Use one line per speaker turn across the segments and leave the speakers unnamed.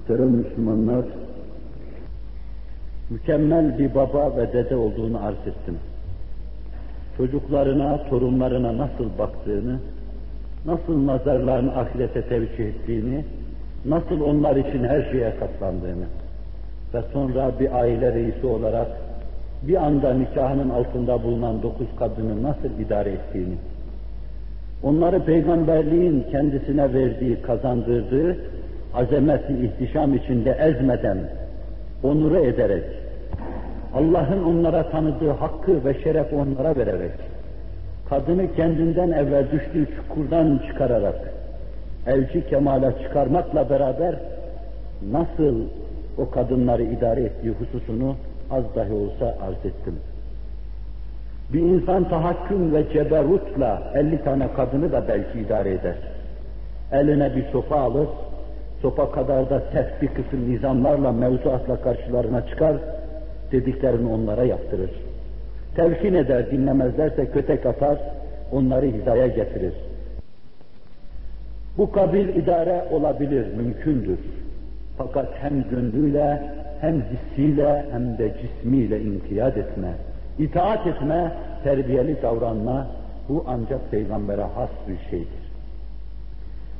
Muhterem Müslümanlar, mükemmel bir baba ve dede olduğunu arz ettim. Çocuklarına, torunlarına nasıl baktığını, nasıl nazarlarını ahirete tevcih ettiğini, nasıl onlar için her şeye katlandığını ve sonra bir aile reisi olarak bir anda nikahının altında bulunan dokuz kadını nasıl idare ettiğini, onları peygamberliğin kendisine verdiği, kazandırdığı azameti ihtişam içinde ezmeden, onuru ederek, Allah'ın onlara tanıdığı hakkı ve şeref onlara vererek, kadını kendinden evvel düştüğü çukurdan çıkararak, elci kemale çıkarmakla beraber nasıl o kadınları idare ettiği hususunu az dahi olsa arz ettim. Bir insan tahakküm ve ceberutla 50 tane kadını da belki idare eder. Eline bir sopa alır, sopa kadar da sert bir kısım nizamlarla, mevzuatla karşılarına çıkar, dediklerini onlara yaptırır. Telkin eder, dinlemezlerse kötek atar, onları hizaya getirir. Bu kabil idare olabilir, mümkündür. Fakat hem gönlüyle, hem hissiyle, hem de cismiyle inkiyat etme, itaat etme, terbiyeli davranma, bu ancak peygambere has bir şeydir.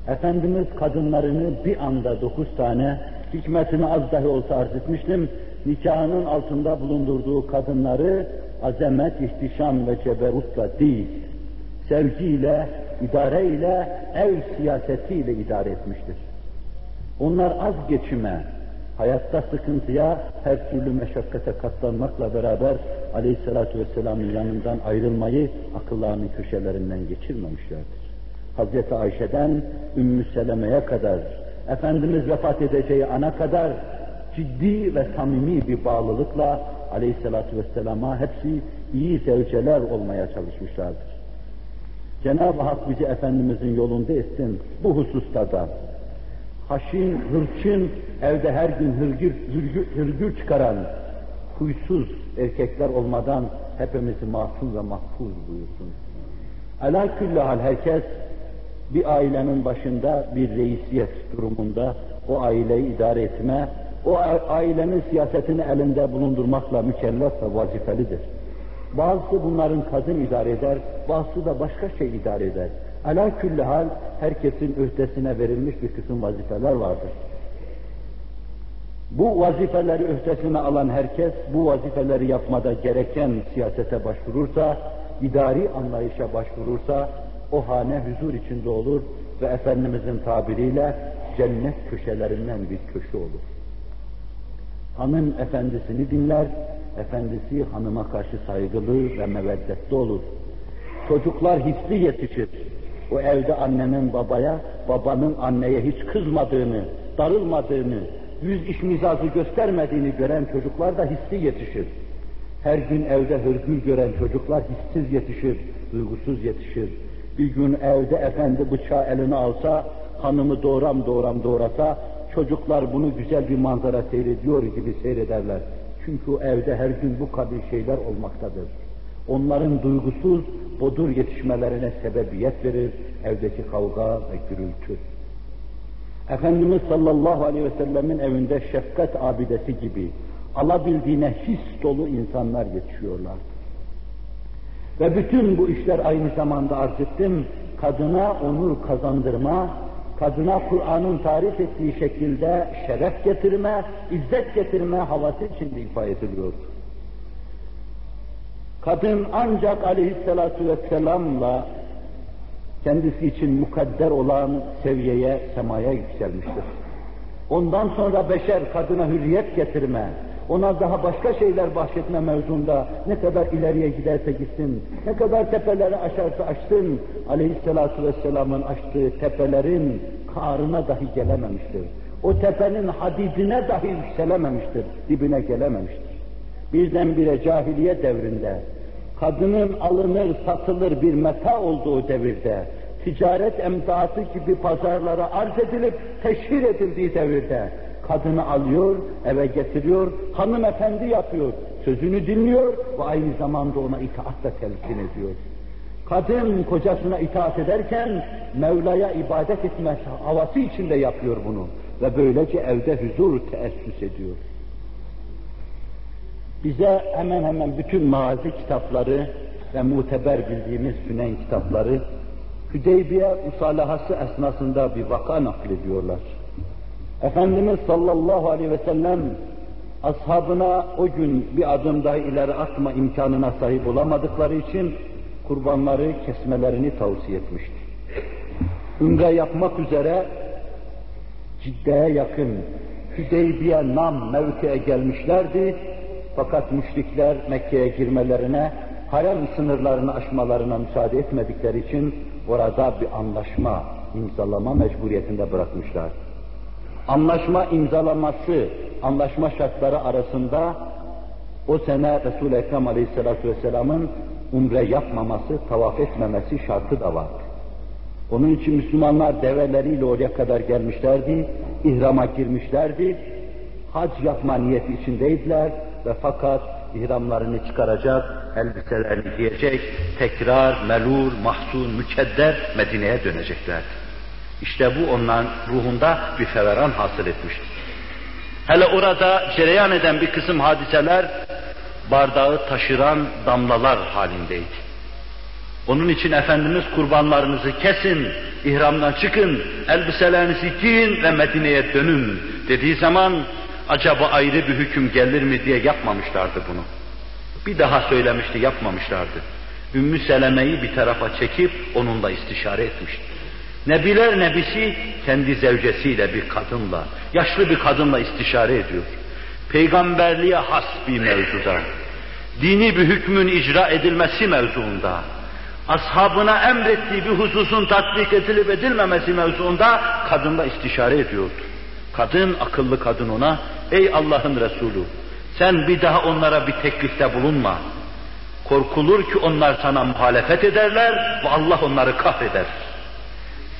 Efendimiz kadınlarını bir anda dokuz tane, hikmetini az dahi olsa arz etmiştim, nikahının altında bulundurduğu kadınları azamet, ihtişam ve ceberutla değil, sevgiyle, idareyle, ev siyasetiyle idare etmiştir. Onlar az geçime, hayatta sıkıntıya, her türlü meşakkate katlanmakla beraber aleyhissalatü vesselamın yanından ayrılmayı akıllarının köşelerinden geçirmemişlerdir. Hazreti Ayşe'den Ümmü Seleme'ye kadar, Efendimiz vefat edeceği ana kadar ciddi ve samimi bir bağlılıkla aleyhissalatü vesselama hepsi iyi zevceler olmaya çalışmışlardır. Cenab-ı Hak bizi Efendimizin yolunda etsin bu hususta da. Haşin, hırçın, evde her gün hırgür, hırgür, hırgür çıkaran, huysuz erkekler olmadan hepimizi masum ve mahfuz buyursun. Ala külli hal herkes bir ailenin başında bir reisiyet durumunda o aileyi idare etme, o ailenin siyasetini elinde bulundurmakla mükellef ve vazifelidir. Bazısı bunların kadın idare eder, bazısı da başka şey idare eder. Ala külli hal herkesin öhdesine verilmiş bir kısım vazifeler vardır. Bu vazifeleri öhdesine alan herkes bu vazifeleri yapmada gereken siyasete başvurursa, idari anlayışa başvurursa o hane huzur içinde olur ve Efendimizin tabiriyle cennet köşelerinden bir köşe olur. Hanım efendisini dinler, efendisi hanıma karşı saygılı ve meveddetli olur. Çocuklar hisli yetişir. O evde annenin babaya, babanın anneye hiç kızmadığını, darılmadığını, yüz iş mizazı göstermediğini gören çocuklar da hisli yetişir. Her gün evde hırgür gören çocuklar hissiz yetişir, duygusuz yetişir. Bir gün evde efendi bıçağı eline alsa, hanımı doğram doğram doğrasa, çocuklar bunu güzel bir manzara seyrediyor gibi seyrederler. Çünkü evde her gün bu kabil şeyler olmaktadır. Onların duygusuz, bodur yetişmelerine sebebiyet verir evdeki kavga ve gürültü. Efendimiz sallallahu aleyhi ve sellemin evinde şefkat abidesi gibi alabildiğine his dolu insanlar yetişiyorlar. Ve bütün bu işler aynı zamanda arz ettim, kadına onur kazandırma, kadına Kur'an'ın tarif ettiği şekilde şeref getirme, izzet getirme havası içinde ifade ediliyor. Kadın ancak aleyhissalatu vesselamla kendisi için mukadder olan seviyeye, semaya yükselmiştir. Ondan sonra beşer kadına hürriyet getirme, ona daha başka şeyler bahşetme mevzunda ne kadar ileriye giderse gitsin, ne kadar tepeleri aşarsa aşsın, aleyhissalatu vesselamın açtığı tepelerin karına dahi gelememiştir. O tepenin hadidine dahi yükselememiştir, dibine gelememiştir. Birdenbire cahiliye devrinde, kadının alınır satılır bir meta olduğu devirde, ticaret emtiyatı gibi pazarlara arz edilip teşhir edildiği devirde, kadını alıyor, eve getiriyor, hanımefendi yapıyor, sözünü dinliyor ve aynı zamanda ona itaatla telkin ediyor. Kadın kocasına itaat ederken Mevla'ya ibadet etme havası içinde yapıyor bunu. ve böylece evde huzur teessüs ediyor. Bize hemen hemen bütün mağazi kitapları ve muteber bildiğimiz sünen kitapları Hüdeybiye musalahası esnasında bir vaka naklediyorlar. Efendimiz sallallahu aleyhi ve sellem ashabına o gün bir adım daha ileri atma imkanına sahip olamadıkları için kurbanları kesmelerini tavsiye etmişti. Ümre yapmak üzere Cidde'ye yakın Hüdeybiye Nam mevkiye gelmişlerdi. Fakat müşrikler Mekke'ye girmelerine, harem sınırlarını aşmalarına müsaade etmedikleri için orada bir anlaşma imzalama mecburiyetinde bırakmışlar. Anlaşma imzalaması, anlaşma şartları arasında o sene Resul-i Ekrem Aleyhisselatü Vesselam'ın umre yapmaması, tavaf etmemesi şartı da vardı. Onun için Müslümanlar develeriyle oraya kadar gelmişlerdi, ihrama girmişlerdi, hac yapma niyeti içindeydiler ve fakat ihramlarını çıkaracak, elbiselerini giyecek, tekrar melul, mahzun, mükedder Medine'ye döneceklerdi. İşte bu onların ruhunda bir feveran hasıl etmişti. Hele orada cereyan eden bir kısım hadiseler bardağı taşıran damlalar halindeydi. Onun için Efendimiz kurbanlarınızı kesin, ihramdan çıkın, elbiselerinizi giyin ve Medine'ye dönün dediği zaman acaba ayrı bir hüküm gelir mi diye yapmamışlardı bunu. Bir daha söylemişti, yapmamışlardı. Ümmü Seleme'yi bir tarafa çekip onunla istişare etmişti. Nebiler nebisi kendi zevcesiyle bir kadınla, yaşlı bir kadınla istişare ediyor. Peygamberliğe has bir mevzuda, dini bir hükmün icra edilmesi mevzuunda, ashabına emrettiği bir hususun tatbik edilip edilmemesi mevzuunda kadınla istişare ediyordu. Kadın, akıllı kadın ona, ey Allah'ın Resulü, sen bir daha onlara bir teklifte bulunma. Korkulur ki onlar sana muhalefet ederler ve Allah onları kahreder.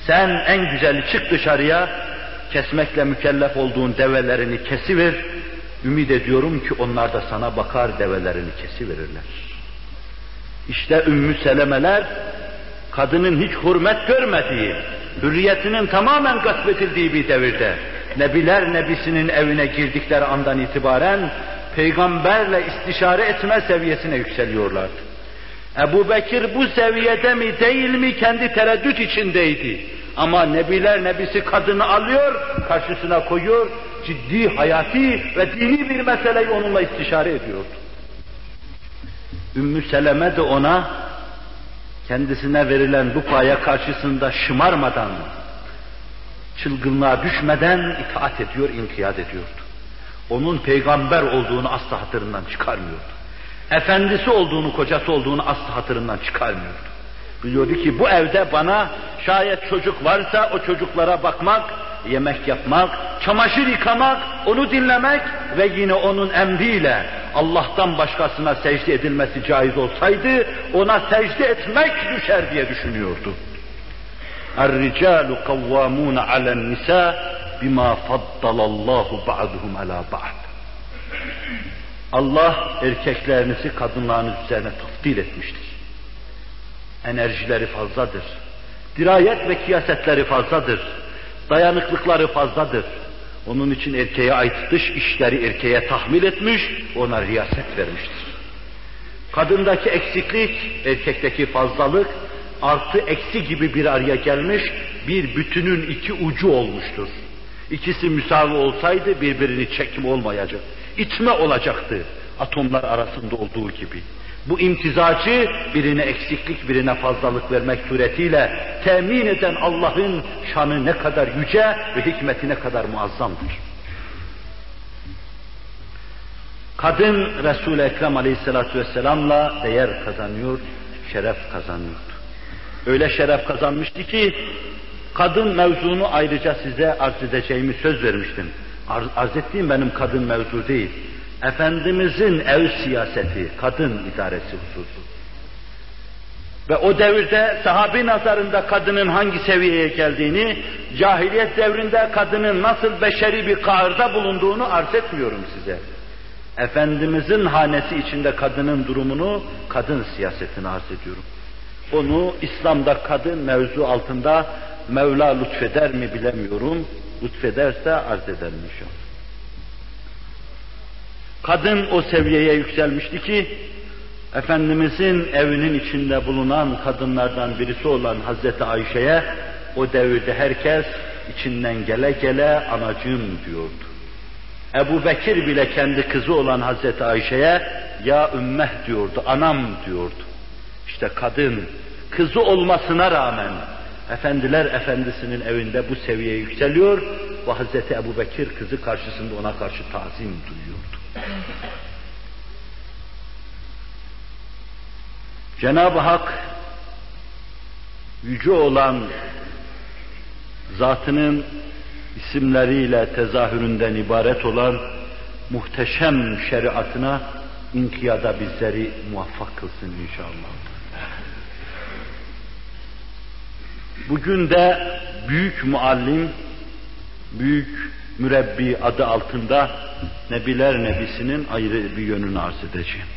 Sen en güzeli çık dışarıya, kesmekle mükellef olduğun develerini kesiver, ümit ediyorum ki onlar da sana bakar develerini kesiverirler. İşte Ümmü Selemeler, kadının hiç hürmet görmediği, hürriyetinin tamamen gaspetildiği bir devirde, Nebiler Nebisinin evine girdikleri andan itibaren, peygamberle istişare etme seviyesine yükseliyorlardı. Ebu Bekir bu seviyede mi değil mi kendi tereddüt içindeydi. Ama Nebiler Nebisi kadını alıyor, karşısına koyuyor, ciddi hayati ve dini bir meseleyi onunla istişare ediyordu. Ümmü Seleme de ona kendisine verilen bu paya karşısında şımarmadan, çılgınlığa düşmeden itaat ediyor, inkiyat ediyordu. Onun peygamber olduğunu asla hatırından çıkarmıyordu efendisi olduğunu, kocası olduğunu asla hatırından çıkarmıyordu. Biliyordu ki bu evde bana şayet çocuk varsa o çocuklara bakmak, yemek yapmak, çamaşır yıkamak, onu dinlemek ve yine onun emriyle Allah'tan başkasına secde edilmesi caiz olsaydı ona secde etmek düşer diye düşünüyordu. Er-ricalu kavvamun alen nisa bima faddalallahu ba'duhum ala ba'd. Allah erkeklerinizi kadınlarınız üzerine tafdil etmiştir. Enerjileri fazladır. Dirayet ve kiyasetleri fazladır. Dayanıklıkları fazladır. Onun için erkeğe ait dış işleri erkeğe tahmil etmiş, ona riyaset vermiştir. Kadındaki eksiklik, erkekteki fazlalık, artı eksi gibi bir araya gelmiş, bir bütünün iki ucu olmuştur. İkisi müsavi olsaydı birbirini çekim olmayacak, itme olacaktı atomlar arasında olduğu gibi. Bu imtizacı birine eksiklik, birine fazlalık vermek suretiyle temin eden Allah'ın şanı ne kadar yüce ve hikmeti ne kadar muazzamdır. Kadın Resul-i Ekrem Aleyhisselatü Vesselam'la değer kazanıyor, şeref kazanıyordu. Öyle şeref kazanmıştı ki kadın mevzunu ayrıca size arz edeceğimi söz vermiştim. Arz, arz ettiğim benim kadın mevzu değil. Efendimizin ev siyaseti, kadın idaresi hususu. Ve o devirde sahabi nazarında kadının hangi seviyeye geldiğini, cahiliyet devrinde kadının nasıl beşeri bir kahırda bulunduğunu arz etmiyorum size. Efendimizin hanesi içinde kadının durumunu, kadın siyasetini arz ediyorum. Onu İslam'da kadın mevzu altında Mevla lütfeder mi bilemiyorum. Lütfederse arz ederim inşallah. Kadın o seviyeye yükselmişti ki, Efendimizin evinin içinde bulunan kadınlardan birisi olan Hazreti Ayşe'ye o devirde herkes içinden gele gele anacığım diyordu. Ebu Bekir bile kendi kızı olan Hazreti Ayşe'ye ya ümmeh diyordu, anam diyordu. İşte kadın kızı olmasına rağmen Efendiler Efendisi'nin evinde bu seviyeye yükseliyor ve Hazreti Ebu Bekir kızı karşısında ona karşı tazim duyuyordu. Cenab-ı Hak yüce olan zatının isimleriyle tezahüründen ibaret olan muhteşem şeriatına inkiyada bizleri muvaffak kılsın inşallah. Bugün de büyük muallim, büyük mürebbi adı altında Nebiler Nebisi'nin ayrı bir yönünü arz edeceğim.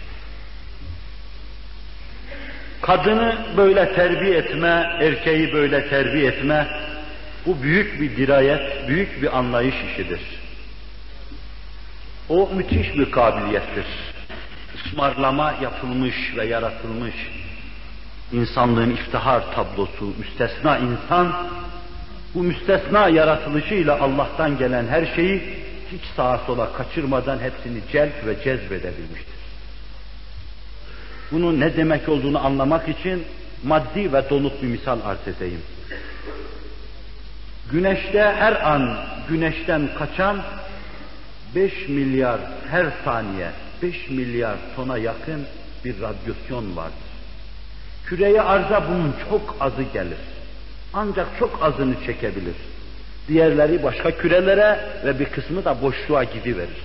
Kadını böyle terbiye etme, erkeği böyle terbiye etme, bu büyük bir dirayet, büyük bir anlayış işidir. O müthiş bir kabiliyettir. Ismarlama yapılmış ve yaratılmış insanlığın iftihar tablosu, müstesna insan, bu müstesna yaratılışıyla Allah'tan gelen her şeyi hiç sağa sola kaçırmadan hepsini celp ve cezbedebilmiştir. Bunun ne demek olduğunu anlamak için maddi ve donuk bir misal arz edeyim. Güneşte her an güneşten kaçan 5 milyar her saniye 5 milyar tona yakın bir radyasyon vardır. Küreye arza bunun çok azı gelir. Ancak çok azını çekebilir. Diğerleri başka kürelere ve bir kısmı da boşluğa gidiverir.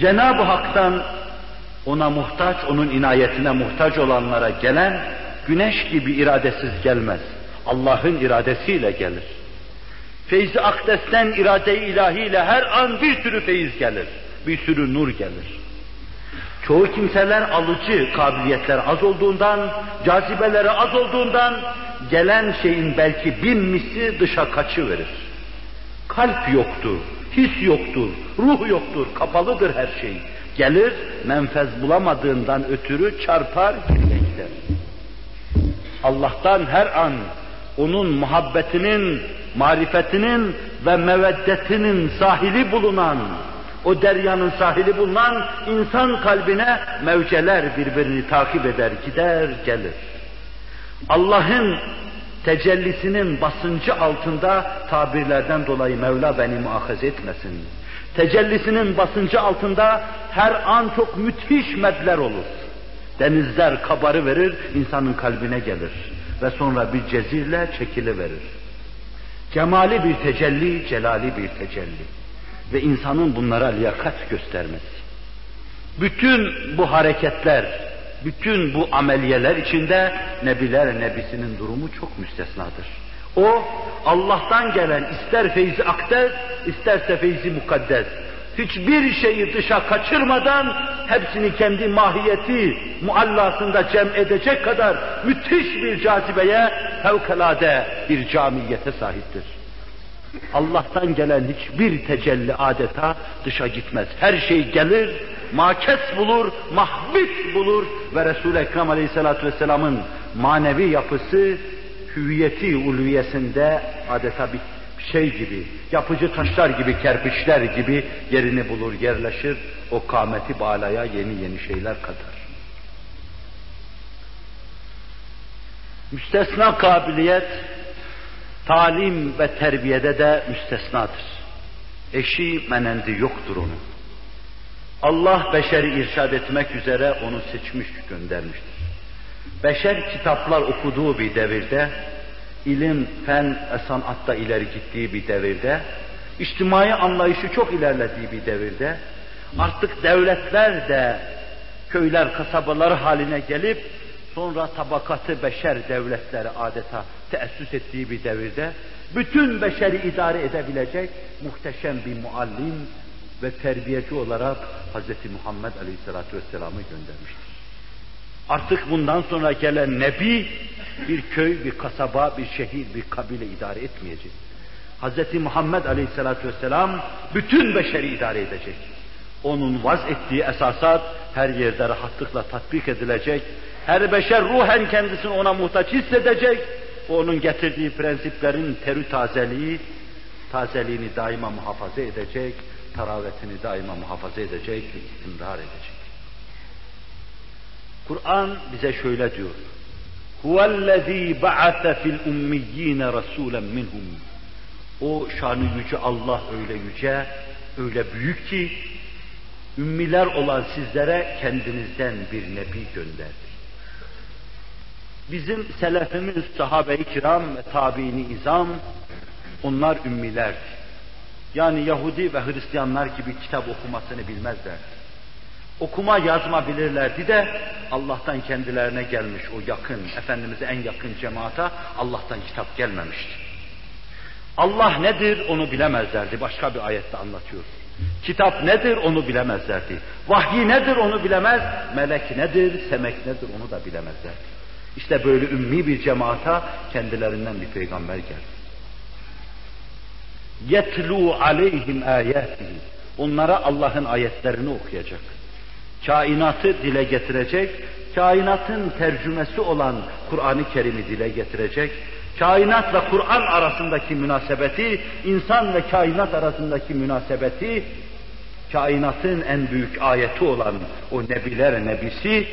Cenab-ı Hak'tan ona muhtaç, onun inayetine muhtaç olanlara gelen güneş gibi iradesiz gelmez. Allah'ın iradesiyle gelir. Feyzi akdesten irade-i ilahiyle her an bir sürü feyiz gelir. Bir sürü nur gelir. Çoğu kimseler alıcı kabiliyetler az olduğundan, cazibeleri az olduğundan gelen şeyin belki bin misli dışa kaçıverir. Kalp yoktur, his yoktur, ruh yoktur, kapalıdır her şey. Gelir, menfez bulamadığından ötürü çarpar, gider. Allah'tan her an onun muhabbetinin, marifetinin ve meveddetinin sahili bulunan, o deryanın sahili bulunan insan kalbine mevceler birbirini takip eder, gider, gelir. Allah'ın tecellisinin basıncı altında tabirlerden dolayı Mevla beni muahaze etmesin. Tecellisinin basıncı altında her an çok müthiş medler olur. Denizler kabarı verir, insanın kalbine gelir ve sonra bir cezirle çekili verir. Cemali bir tecelli, celali bir tecelli ve insanın bunlara liyakat göstermesi. Bütün bu hareketler, bütün bu ameliyeler içinde Nebiler Nebisi'nin durumu çok müstesnadır. O Allah'tan gelen ister feyzi akdes, isterse feyzi mukaddes, hiçbir şeyi dışa kaçırmadan hepsini kendi mahiyeti muallasında cem edecek kadar müthiş bir cazibeye, fevkalade bir camiyete sahiptir. Allah'tan gelen hiçbir tecelli adeta dışa gitmez. Her şey gelir, makes bulur, mahbit bulur ve Resul-i Ekrem Aleyhisselatü Vesselam'ın manevi yapısı, hüviyeti ulviyesinde adeta bir şey gibi, yapıcı taşlar gibi, kerpiçler gibi yerini bulur, yerleşir. O kâmeti bağlaya yeni yeni şeyler kadar. Müstesna kabiliyet, talim ve terbiyede de müstesnadır. Eşi menendi yoktur onun. Allah beşeri irşad etmek üzere onu seçmiş, göndermiştir. Beşer kitaplar okuduğu bir devirde, ilim, fen, sanatta ileri gittiği bir devirde, içtimai anlayışı çok ilerlediği bir devirde, artık devletler de köyler, kasabalar haline gelip, sonra tabakatı beşer devletleri adeta teessüs ettiği bir devirde, bütün beşeri idare edebilecek muhteşem bir muallim ve terbiyeci olarak Hz. Muhammed Aleyhisselatü Vesselam'ı göndermiştir. Artık bundan sonra gelen Nebi bir köy, bir kasaba, bir şehir, bir kabile idare etmeyecek. Hz. Muhammed Aleyhisselatü Vesselam bütün beşeri idare edecek. Onun vaz ettiği esasat her yerde rahatlıkla tatbik edilecek. Her beşer ruhen kendisini ona muhtaç hissedecek. Onun getirdiği prensiplerin terü tazeliği, tazeliğini daima muhafaza edecek, taravetini daima muhafaza edecek ve istimrar edecek. Kur'an bize şöyle diyor. Huvellezî ba'ate fil ummiyyîne rasûlen minhum. O şanı yüce Allah öyle yüce, öyle büyük ki ümmiler olan sizlere kendinizden bir nebi gönderdi. Bizim selefimiz sahabe-i kiram ve tabiini izam onlar ümmilerdi. Yani Yahudi ve Hristiyanlar gibi kitap okumasını bilmezlerdi. Okuma yazma bilirlerdi de Allah'tan kendilerine gelmiş o yakın, Efendimiz'e en yakın cemaata Allah'tan kitap gelmemişti. Allah nedir onu bilemezlerdi. Başka bir ayette anlatıyor. Kitap nedir onu bilemezlerdi. Vahyi nedir onu bilemez. Melek nedir, semek nedir onu da bilemezlerdi. İşte böyle ümmi bir cemaata kendilerinden bir peygamber geldi. Yetlu aleyhim ayatihi. Onlara Allah'ın ayetlerini okuyacak. Kainatı dile getirecek, kainatın tercümesi olan Kur'an-ı Kerim'i dile getirecek, kainatla Kur'an arasındaki münasebeti, insan ve kainat arasındaki münasebeti, kainatın en büyük ayeti olan o nebiler nebisi,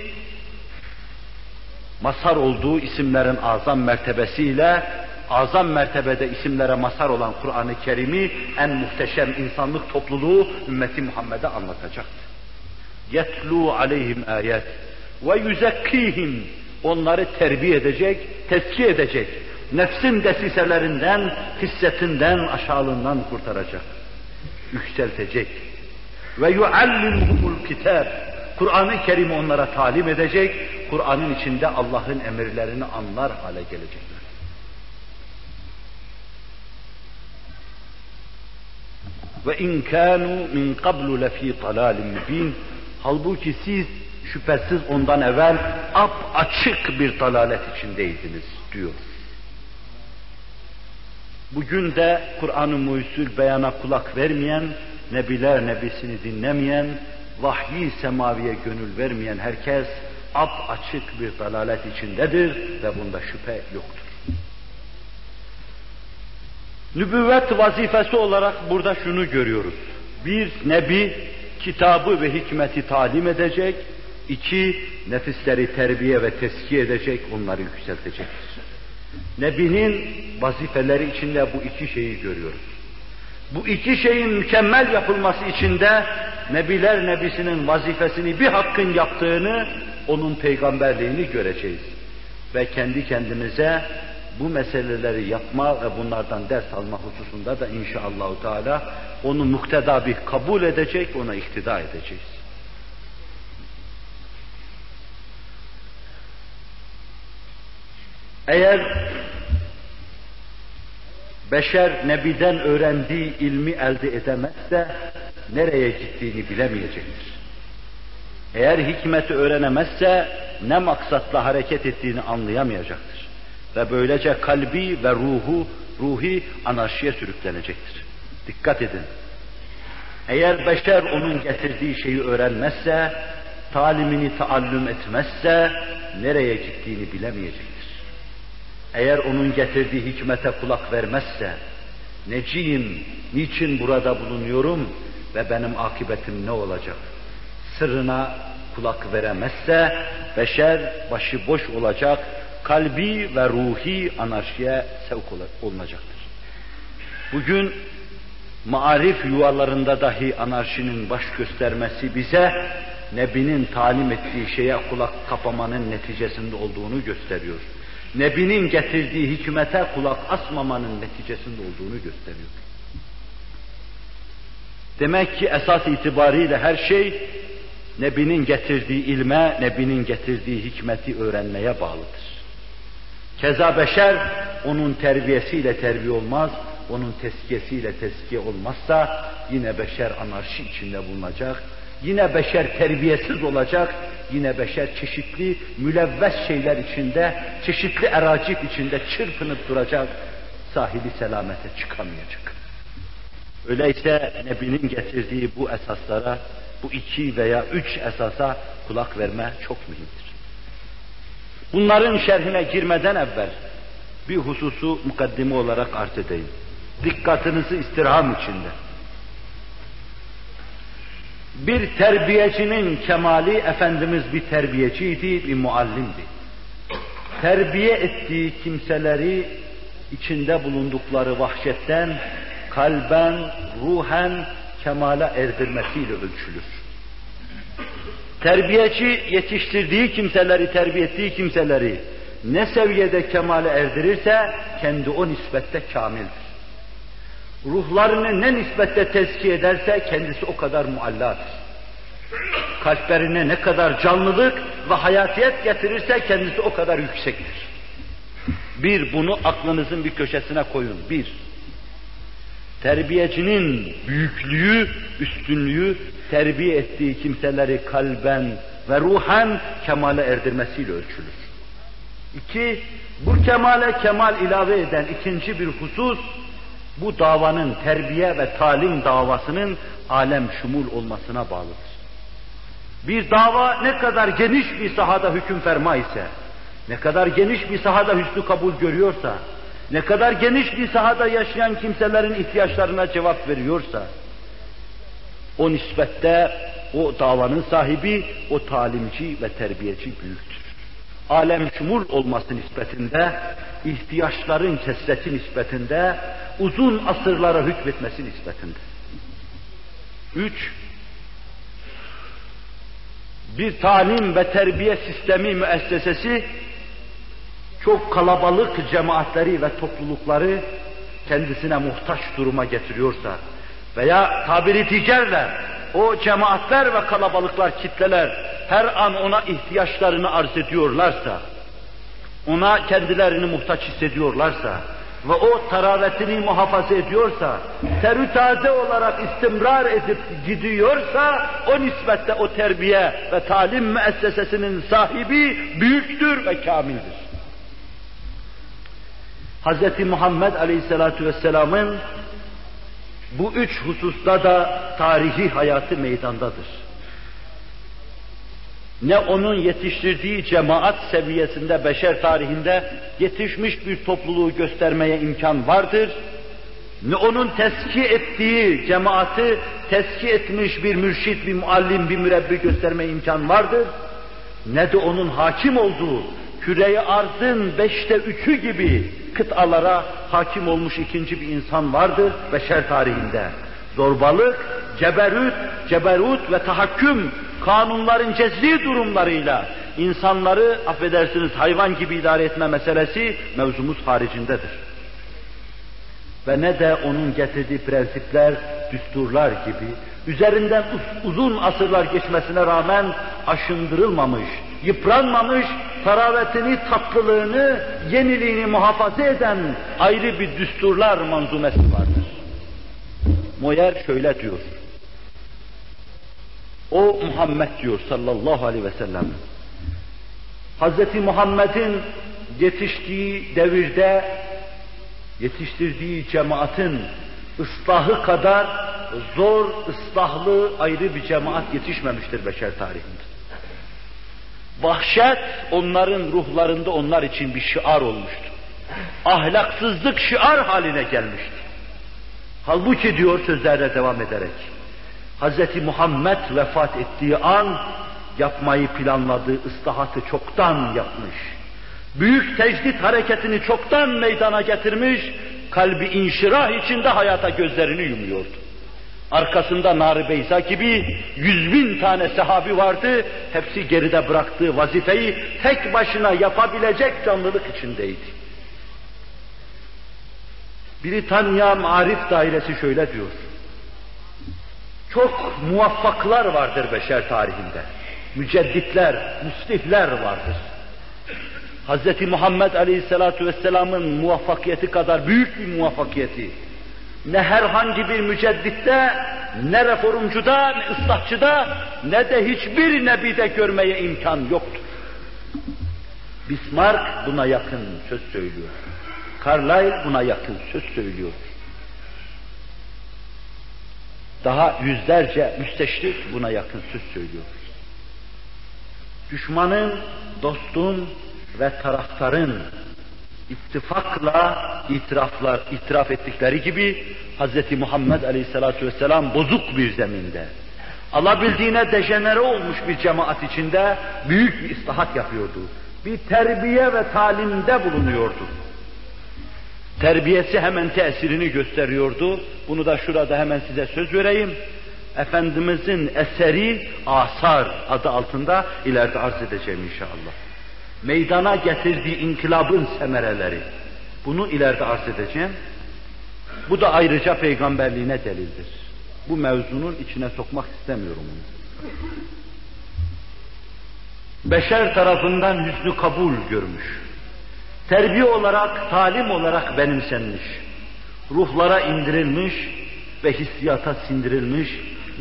masar olduğu isimlerin azam mertebesiyle, azam mertebede isimlere masar olan Kur'an-ı Kerim'i en muhteşem insanlık topluluğu ümmeti Muhammed'e anlatacaktı. Yetlu aleyhim ayet ve yüzekkihim onları terbiye edecek, tezkiye edecek. Nefsin desiselerinden, hissetinden, aşağılığından kurtaracak. Yükseltecek. Ve yuallimuhumul kitab. Kur'an-ı Kerim onlara talim edecek. Kur'an'ın içinde Allah'ın emirlerini anlar hale gelecekler. Ve in kanu min qablu lefi dalalin mubin. Halbuki siz şüphesiz ondan evvel ap açık bir dalalet içindeydiniz diyor. Bugün de Kur'an-ı Muhyüsül beyana kulak vermeyen, nebiler nebisini dinlemeyen, vahyi semaviye gönül vermeyen herkes ap açık bir dalalet içindedir ve bunda şüphe yoktur. Nübüvvet vazifesi olarak burada şunu görüyoruz. Bir, Nebi kitabı ve hikmeti talim edecek. iki nefisleri terbiye ve teskiye edecek, onları yükseltecektir. Nebinin vazifeleri içinde bu iki şeyi görüyoruz. Bu iki şeyin mükemmel yapılması içinde Nebiler Nebisinin vazifesini bir hakkın yaptığını, onun peygamberliğini göreceğiz. Ve kendi kendimize bu meseleleri yapma ve bunlardan ders alma hususunda da inşallahü teala onu mukteda bir kabul edecek, ona iktida edeceğiz. Eğer beşer nebiden öğrendiği ilmi elde edemezse nereye gittiğini bilemeyecektir. Eğer hikmeti öğrenemezse ne maksatla hareket ettiğini anlayamayacaktır. Ve böylece kalbi ve ruhu, ruhi anarşiye sürüklenecektir. Dikkat edin. Eğer beşer onun getirdiği şeyi öğrenmezse, talimini taallüm etmezse, nereye gittiğini bilemeyecektir. Eğer onun getirdiği hikmete kulak vermezse, neciyim, niçin burada bulunuyorum ve benim akıbetim ne olacak? Sırrına kulak veremezse, beşer başıboş olacak, kalbi ve ruhi anarşiye sevk olunacaktır. Bugün maarif yuvalarında dahi anarşinin baş göstermesi bize Nebi'nin talim ettiği şeye kulak kapamanın neticesinde olduğunu gösteriyor. Nebi'nin getirdiği hikmete kulak asmamanın neticesinde olduğunu gösteriyor. Demek ki esas itibariyle her şey Nebi'nin getirdiği ilme, Nebi'nin getirdiği hikmeti öğrenmeye bağlıdır. Keza beşer onun terbiyesiyle terbiye olmaz, onun teskiyesiyle teskiye olmazsa yine beşer anarşi içinde bulunacak, yine beşer terbiyesiz olacak, yine beşer çeşitli mülevves şeyler içinde, çeşitli eracip içinde çırpınıp duracak, sahili selamete çıkamayacak. Öyleyse Nebi'nin getirdiği bu esaslara, bu iki veya üç esasa kulak verme çok mühimdir. Bunların şerhine girmeden evvel bir hususu mukaddime olarak arz edeyim. Dikkatinizi istirham içinde. Bir terbiyecinin kemali Efendimiz bir terbiyeciydi, bir muallimdi. Terbiye ettiği kimseleri içinde bulundukları vahşetten kalben, ruhen kemale erdirmesiyle ölçülür. Terbiyeci yetiştirdiği kimseleri, terbiye ettiği kimseleri ne seviyede kemale erdirirse kendi o nispette kamildir. Ruhlarını ne nispette tezkiye ederse kendisi o kadar mualladır. Kalplerine ne kadar canlılık ve hayatiyet getirirse kendisi o kadar yüksektir. Bir, bunu aklınızın bir köşesine koyun. Bir, terbiyecinin büyüklüğü, üstünlüğü, terbiye ettiği kimseleri kalben ve ruhen kemale erdirmesiyle ölçülür. İki, bu kemale kemal ilave eden ikinci bir husus, bu davanın terbiye ve talim davasının alem şumul olmasına bağlıdır. Bir dava ne kadar geniş bir sahada hüküm ferma ise, ne kadar geniş bir sahada hüsnü kabul görüyorsa, ne kadar geniş bir sahada yaşayan kimselerin ihtiyaçlarına cevap veriyorsa, o nispette o davanın sahibi, o talimci ve terbiyeci büyüktür. Alem şumul olması nispetinde, ihtiyaçların kesreti nispetinde, uzun asırlara hükmetmesi nispetinde. Üç, bir talim ve terbiye sistemi müessesesi çok kalabalık cemaatleri ve toplulukları kendisine muhtaç duruma getiriyorsa veya tabiri diğerle o cemaatler ve kalabalıklar, kitleler her an ona ihtiyaçlarını arz ediyorlarsa, ona kendilerini muhtaç hissediyorlarsa ve o taravetini muhafaza ediyorsa, terü taze olarak istimrar edip gidiyorsa, o nispette o terbiye ve talim müessesesinin sahibi büyüktür ve kamildir. Hz. Muhammed Aleyhisselatü Vesselam'ın bu üç hususta da tarihi hayatı meydandadır. Ne onun yetiştirdiği cemaat seviyesinde beşer tarihinde yetişmiş bir topluluğu göstermeye imkan vardır, ne onun teski ettiği cemaati teski etmiş bir mürşit, bir muallim, bir mürebbi göstermeye imkan vardır, ne de onun hakim olduğu küreyi arzın beşte üçü gibi kıtalara hakim olmuş ikinci bir insan vardır beşer tarihinde. Zorbalık, ceberüt, ceberut ve tahakküm kanunların cezri durumlarıyla insanları affedersiniz hayvan gibi idare etme meselesi mevzumuz haricindedir. Ve ne de onun getirdiği prensipler, düsturlar gibi üzerinden uzun asırlar geçmesine rağmen aşındırılmamış, yıpranmamış, taravetini, tatlılığını, yeniliğini muhafaza eden ayrı bir düsturlar manzumesi vardır. Moyer şöyle diyor. O Muhammed diyor sallallahu aleyhi ve sellem. Hz. Muhammed'in yetiştiği devirde yetiştirdiği cemaatin ıslahı kadar zor, ıslahlı ayrı bir cemaat yetişmemiştir beşer tarihinde. Vahşet onların ruhlarında onlar için bir şiar olmuştu. Ahlaksızlık şiar haline gelmişti. Halbuki diyor sözlerine devam ederek, Hz. Muhammed vefat ettiği an yapmayı planladığı ıslahatı çoktan yapmış. Büyük tecdit hareketini çoktan meydana getirmiş, kalbi inşirah içinde hayata gözlerini yumuyordu. Arkasında Nar-ı Beyza gibi yüz bin tane sahabi vardı. Hepsi geride bıraktığı vazifeyi tek başına yapabilecek canlılık içindeydi. Britanya Marif Dairesi şöyle diyor. Çok muvaffaklar vardır beşer tarihinde. Mücedditler, müslifler vardır. Hz. Muhammed Aleyhisselatü Vesselam'ın muvaffakiyeti kadar büyük bir muvaffakiyeti, ne herhangi bir mücedditte ne reformcuda, ne ıslahçıda, ne de hiçbir nebide görmeye imkan yoktur. Bismarck buna yakın söz söylüyor. Carlyle buna yakın söz söylüyor. Daha yüzlerce müsteşrik buna yakın söz söylüyor. Düşmanın, dostun ve taraftarın ittifakla itiraflar, itiraf ettikleri gibi Hz. Muhammed Aleyhisselatü Vesselam bozuk bir zeminde, alabildiğine dejenere olmuş bir cemaat içinde büyük bir istihat yapıyordu. Bir terbiye ve talimde bulunuyordu. Terbiyesi hemen tesirini gösteriyordu. Bunu da şurada hemen size söz vereyim. Efendimizin eseri Asar adı altında ileride arz edeceğim inşallah. Meydana getirdiği inkılabın semereleri. Bunu ileride arz edeceğim. Bu da ayrıca peygamberliğine delildir. Bu mevzunun içine sokmak istemiyorum onu. Beşer tarafından hüsnü kabul görmüş terbiye olarak, talim olarak benimsenmiş, ruhlara indirilmiş ve hissiyata sindirilmiş,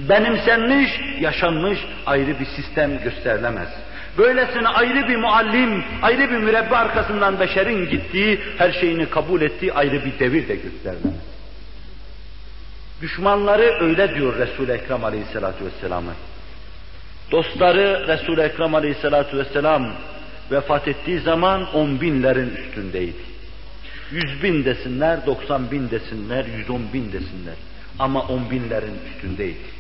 benimsenmiş, yaşanmış ayrı bir sistem gösterilemez. Böylesine ayrı bir muallim, ayrı bir mürebbi arkasından beşerin gittiği, her şeyini kabul ettiği ayrı bir devir de gösterilemez. Düşmanları öyle diyor Resul-i Ekrem Aleyhisselatü Vesselam'ı. Dostları Resul-i Ekrem Aleyhisselatü Vesselam vefat ettiği zaman on binlerin üstündeydi. Yüz bin desinler, doksan bin desinler, yüz on bin desinler. Ama on binlerin üstündeydi.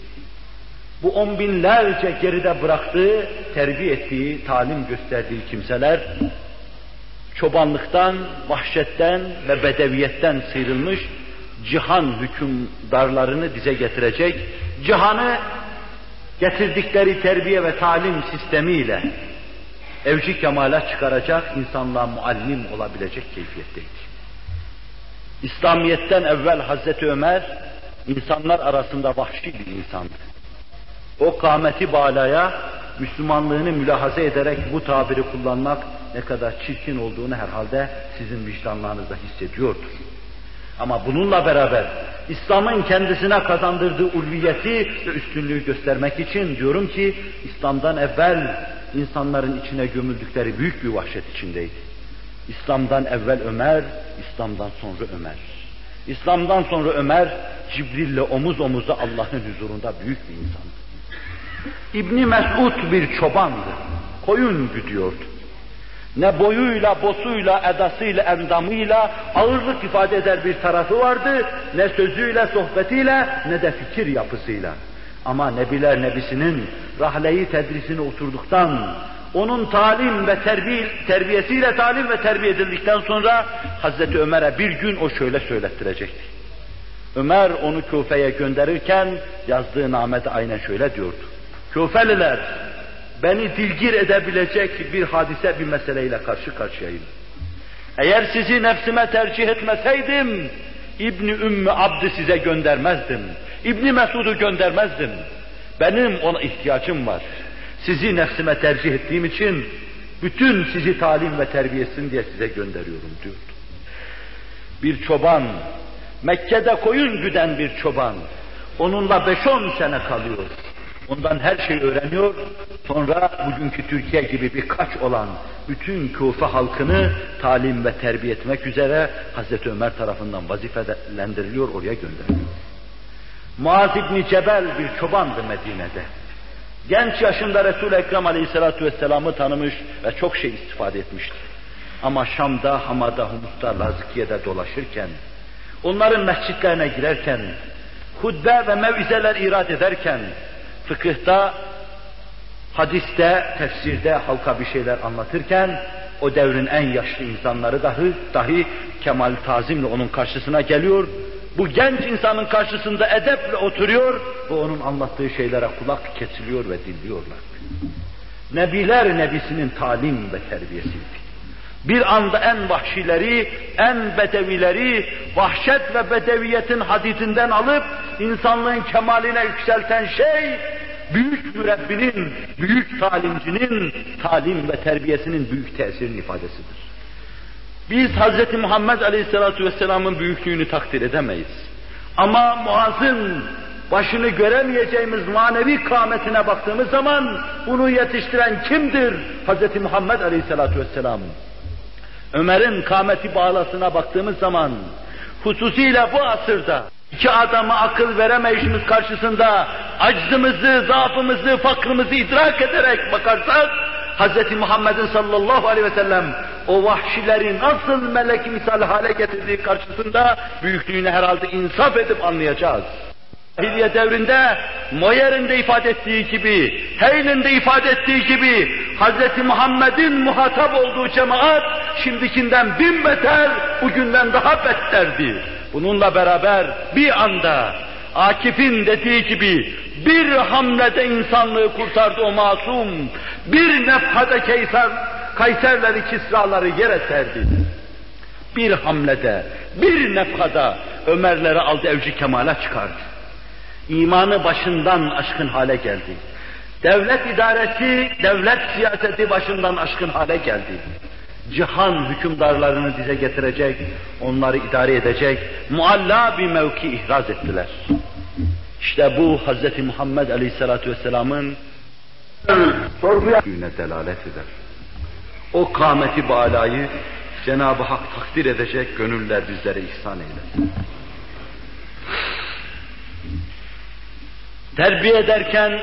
Bu on binlerce geride bıraktığı, terbiye ettiği, talim gösterdiği kimseler, çobanlıktan, vahşetten ve bedeviyetten sıyrılmış, cihan hükümdarlarını dize getirecek, cihanı getirdikleri terbiye ve talim sistemiyle evci kemale çıkaracak, insanlığa muallim olabilecek keyfiyetteydi. İslamiyet'ten evvel Hazreti Ömer, insanlar arasında vahşi bir insandı. O kâmeti balaya, Müslümanlığını mülahaza ederek bu tabiri kullanmak ne kadar çirkin olduğunu herhalde sizin vicdanlarınızda hissediyordur. Ama bununla beraber İslam'ın kendisine kazandırdığı ulviyeti ve üstünlüğü göstermek için diyorum ki İslam'dan evvel insanların içine gömüldükleri büyük bir vahşet içindeydi. İslam'dan evvel Ömer, İslam'dan sonra Ömer. İslam'dan sonra Ömer, Cibril'le omuz omuza Allah'ın huzurunda büyük bir insandı. İbni Mesud bir çobandı. Koyun güdüyordu. Ne boyuyla, bosuyla, edasıyla, endamıyla ağırlık ifade eder bir tarafı vardı, ne sözüyle, sohbetiyle, ne de fikir yapısıyla. Ama Nebiler Nebisi'nin rahleyi tedrisine oturduktan, onun talim ve terbiye, terbiyesiyle talim ve terbiye edildikten sonra Hazreti Ömer'e bir gün o şöyle söylettirecekti. Ömer onu Küfe'ye gönderirken yazdığı namede aynen şöyle diyordu. Küfeliler, beni dilgir edebilecek bir hadise, bir meseleyle karşı karşıyayım. Eğer sizi nefsime tercih etmeseydim, İbni Ümmü Abd'i size göndermezdim. İbni Mesud'u göndermezdim. Benim ona ihtiyacım var. Sizi nefsime tercih ettiğim için bütün sizi talim ve terbiyesin diye size gönderiyorum diyordu. Bir çoban, Mekke'de koyun güden bir çoban, onunla beş on sene kalıyor. Ondan her şeyi öğreniyor, sonra bugünkü Türkiye gibi bir kaç olan bütün Kufa halkını talim ve terbiye etmek üzere Hazreti Ömer tarafından vazifelendiriliyor, oraya gönderiliyor. Muaz İbni Cebel bir çobandı Medine'de. Genç yaşında Resul-i Ekrem Aleyhisselatü Vesselam'ı tanımış ve çok şey istifade etmişti. Ama Şam'da, Hama'da, Humus'ta, Lazikiye'de dolaşırken, onların mescitlerine girerken, hutbe ve mevizeler irad ederken, fıkıhta, hadiste, tefsirde halka bir şeyler anlatırken, o devrin en yaşlı insanları dahi, dahi kemal tazimle onun karşısına geliyor bu genç insanın karşısında edeple oturuyor ve onun anlattığı şeylere kulak kesiliyor ve dinliyorlar. Nebiler nebisinin talim ve terbiyesiydi. Bir anda en vahşileri, en bedevileri, vahşet ve bedeviyetin hadidinden alıp insanlığın kemaline yükselten şey, büyük mürebbinin, büyük talimcinin talim ve terbiyesinin büyük tesirinin ifadesidir. Biz Hz. Muhammed Aleyhisselatü Vesselam'ın büyüklüğünü takdir edemeyiz. Ama Muaz'ın başını göremeyeceğimiz manevi kâmetine baktığımız zaman bunu yetiştiren kimdir? Hz. Muhammed Aleyhisselatü Vesselam. Ömer'in kâmeti bağlasına baktığımız zaman hususiyle bu asırda iki adama akıl veremeyişimiz karşısında aczımızı, zaafımızı, fakrımızı idrak ederek bakarsak Hz. Muhammed'in sallallahu aleyhi ve sellem o vahşileri nasıl melek misal hale getirdiği karşısında büyüklüğünü herhalde insaf edip anlayacağız. Cahiliye devrinde Moyer'in de ifade ettiği gibi, Heyl'in de ifade ettiği gibi Hz. Muhammed'in muhatap olduğu cemaat şimdikinden bin beter, bugünden daha betterdi. Bununla beraber bir anda Akif'in dediği gibi bir hamlede insanlığı kurtardı o masum, bir nefhada Kayser, Kayserleri, Kisraları yere serdi. Bir hamlede, bir nefhada Ömerleri aldı evci kemale çıkardı. İmanı başından aşkın hale geldi. Devlet idaresi, devlet siyaseti başından aşkın hale geldi. Cihan hükümdarlarını dize getirecek, onları idare edecek, mualla bir mevki ihraz ettiler. İşte bu Hz. Muhammed Aleyhisselatü Vesselam'ın sorguya delalet eder. O kâmeti bağlayı Cenab-ı Hak takdir edecek gönüller bizlere ihsan eylesin. Terbiye ederken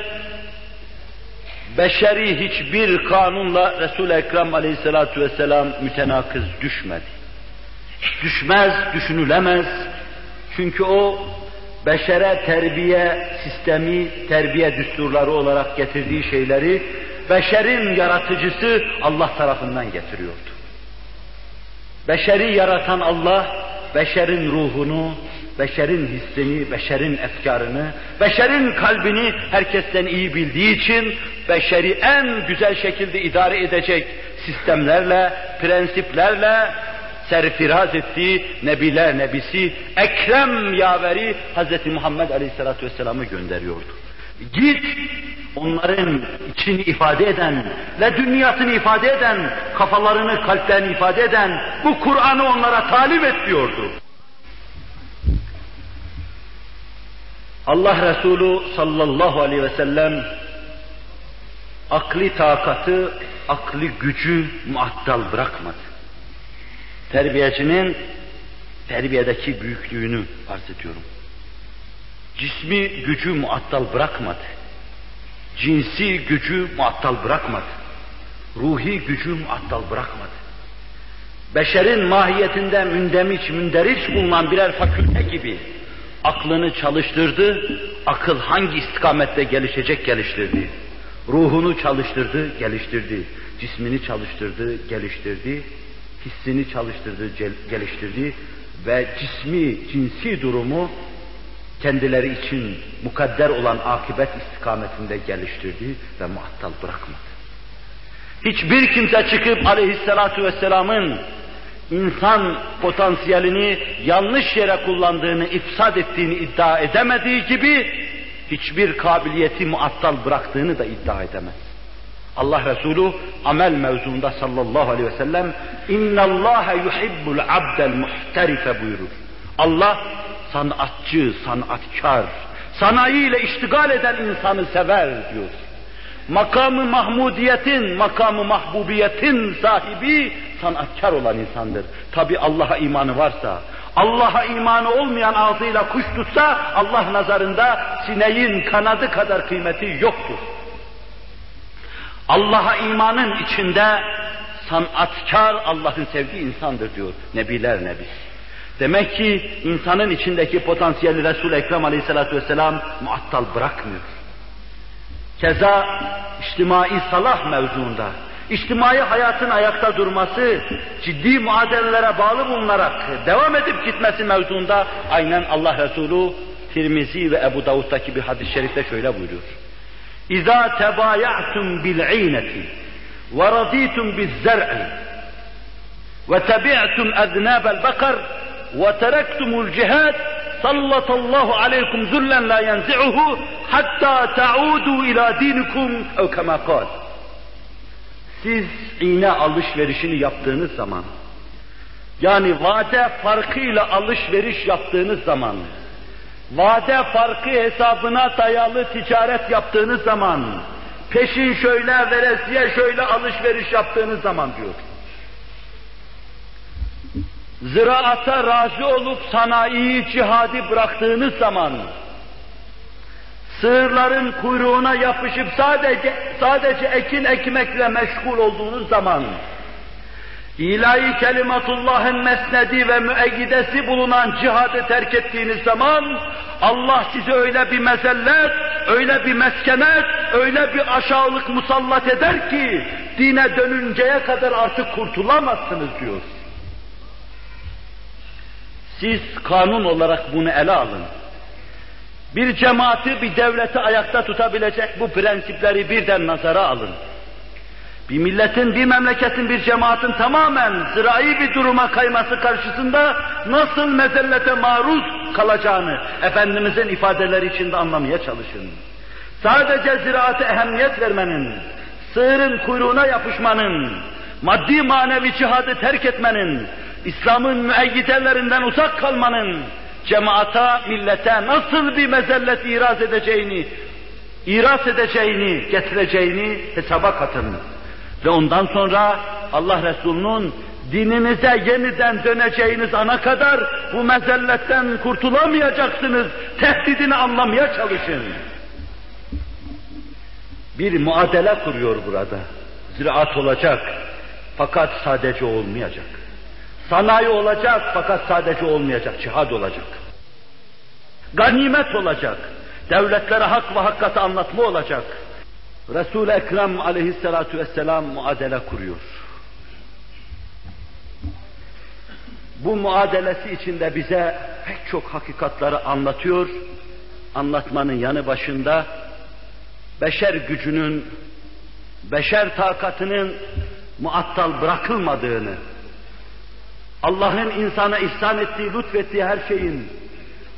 beşeri hiçbir kanunla Resul-i Ekrem aleyhissalatu vesselam mütenakız düşmedi. Düşmez, düşünülemez. Çünkü o beşere terbiye sistemi, terbiye düsturları olarak getirdiği şeyleri beşerin yaratıcısı Allah tarafından getiriyordu. Beşeri yaratan Allah, beşerin ruhunu, beşerin hissini, beşerin efkarını, beşerin kalbini herkesten iyi bildiği için beşeri en güzel şekilde idare edecek sistemlerle, prensiplerle serfiraz ettiği Nebiler Nebisi, Ekrem yaveri Hz. Muhammed Aleyhisselatü Vesselam'ı gönderiyordu. Git onların içini ifade eden ve dünyasını ifade eden, kafalarını, kalplerini ifade eden bu Kur'an'ı onlara talim et diyordu. Allah Resulü sallallahu aleyhi ve sellem akli takatı, akli gücü muattal bırakmadı. Terbiyecinin terbiyedeki büyüklüğünü arz ediyorum. Cismi gücü muattal bırakmadı. Cinsi gücü muattal bırakmadı. Ruhi gücü muattal bırakmadı. Beşerin mahiyetinde mündemiç, münderiç bulunan birer fakülte gibi aklını çalıştırdı, akıl hangi istikamette gelişecek geliştirdi. Ruhunu çalıştırdı, geliştirdi. Cismini çalıştırdı, geliştirdi. Hissini çalıştırdı, geliştirdi. Ve cismi, cinsi durumu kendileri için mukadder olan akibet istikametinde geliştirdi ve muhattal bırakmadı. Hiçbir kimse çıkıp aleyhissalatu vesselamın insan potansiyelini yanlış yere kullandığını, ifsad ettiğini iddia edemediği gibi hiçbir kabiliyeti muattal bıraktığını da iddia edemez. Allah Resulü amel mevzuunda sallallahu aleyhi ve sellem inna Allah yuhibbul abdel muhterife buyurur. Allah sanatçı, sanatkar, sanayiyle iştigal eden insanı sever diyor. Makamı mahmudiyetin, makamı mahbubiyetin sahibi sanatkar olan insandır. Tabi Allah'a imanı varsa, Allah'a imanı olmayan ağzıyla kuş tutsa Allah nazarında sineğin kanadı kadar kıymeti yoktur. Allah'a imanın içinde sanatkar Allah'ın sevdiği insandır diyor Nebiler Nebisi. Demek ki insanın içindeki potansiyeli Resul-i Ekrem Aleyhisselatü Vesselam muattal bırakmıyor. Keza içtimai salah mevzuunda, içtimai hayatın ayakta durması, ciddi muadelelere bağlı bulunarak devam edip gitmesi mevzuunda aynen Allah Resulü Tirmizi ve Ebu Davud'daki bir hadis-i şerifte şöyle buyuruyor. İza tebaya'tum bil'ineti ve raditum bizzer'i ve tebi'tum eznâbel bakar ve terektumul cihad sallallahu aleykum zullen la yenzi'uhu hatta ta'udu ila dinikum ev kema kal. Siz iğne alışverişini yaptığınız zaman, yani vade farkıyla alışveriş yaptığınız zaman vade farkı hesabına dayalı ticaret yaptığınız zaman, peşin şöyle, veresiye şöyle alışveriş yaptığınız zaman diyor. Ziraata razı olup sanayi cihadi bıraktığınız zaman, sığırların kuyruğuna yapışıp sadece sadece ekin ekmekle meşgul olduğunuz zaman, ilahi kelimatullahın mesnedi ve müeyyidesi bulunan cihadı terk ettiğiniz zaman, Allah size öyle bir mezellet, öyle bir meskenet, öyle bir aşağılık musallat eder ki, dine dönünceye kadar artık kurtulamazsınız diyor. Siz kanun olarak bunu ele alın. Bir cemaati, bir devleti ayakta tutabilecek bu prensipleri birden nazara alın. Bir milletin, bir memleketin, bir cemaatin tamamen zirai bir duruma kayması karşısında nasıl mezellete maruz kalacağını Efendimizin ifadeleri içinde anlamaya çalışın. Sadece ziraate ehemmiyet vermenin, sığırın kuyruğuna yapışmanın, maddi manevi cihadı terk etmenin, İslam'ın müeyyidelerinden uzak kalmanın, cemaata, millete nasıl bir mezellet iraz edeceğini, iraz edeceğini, getireceğini hesaba katın. Ve ondan sonra Allah Resulü'nün dininize yeniden döneceğiniz ana kadar bu mezelletten kurtulamayacaksınız. Tehdidini anlamaya çalışın. Bir muadele kuruyor burada. Ziraat olacak fakat sadece olmayacak. Sanayi olacak fakat sadece olmayacak, cihad olacak. Ganimet olacak. Devletlere hak ve hakikati anlatma olacak. Resul-i Ekrem aleyhissalatu vesselam muadele kuruyor. Bu muadelesi içinde bize pek çok hakikatları anlatıyor. Anlatmanın yanı başında beşer gücünün, beşer takatının muattal bırakılmadığını, Allah'ın insana ihsan ettiği, lütfettiği her şeyin,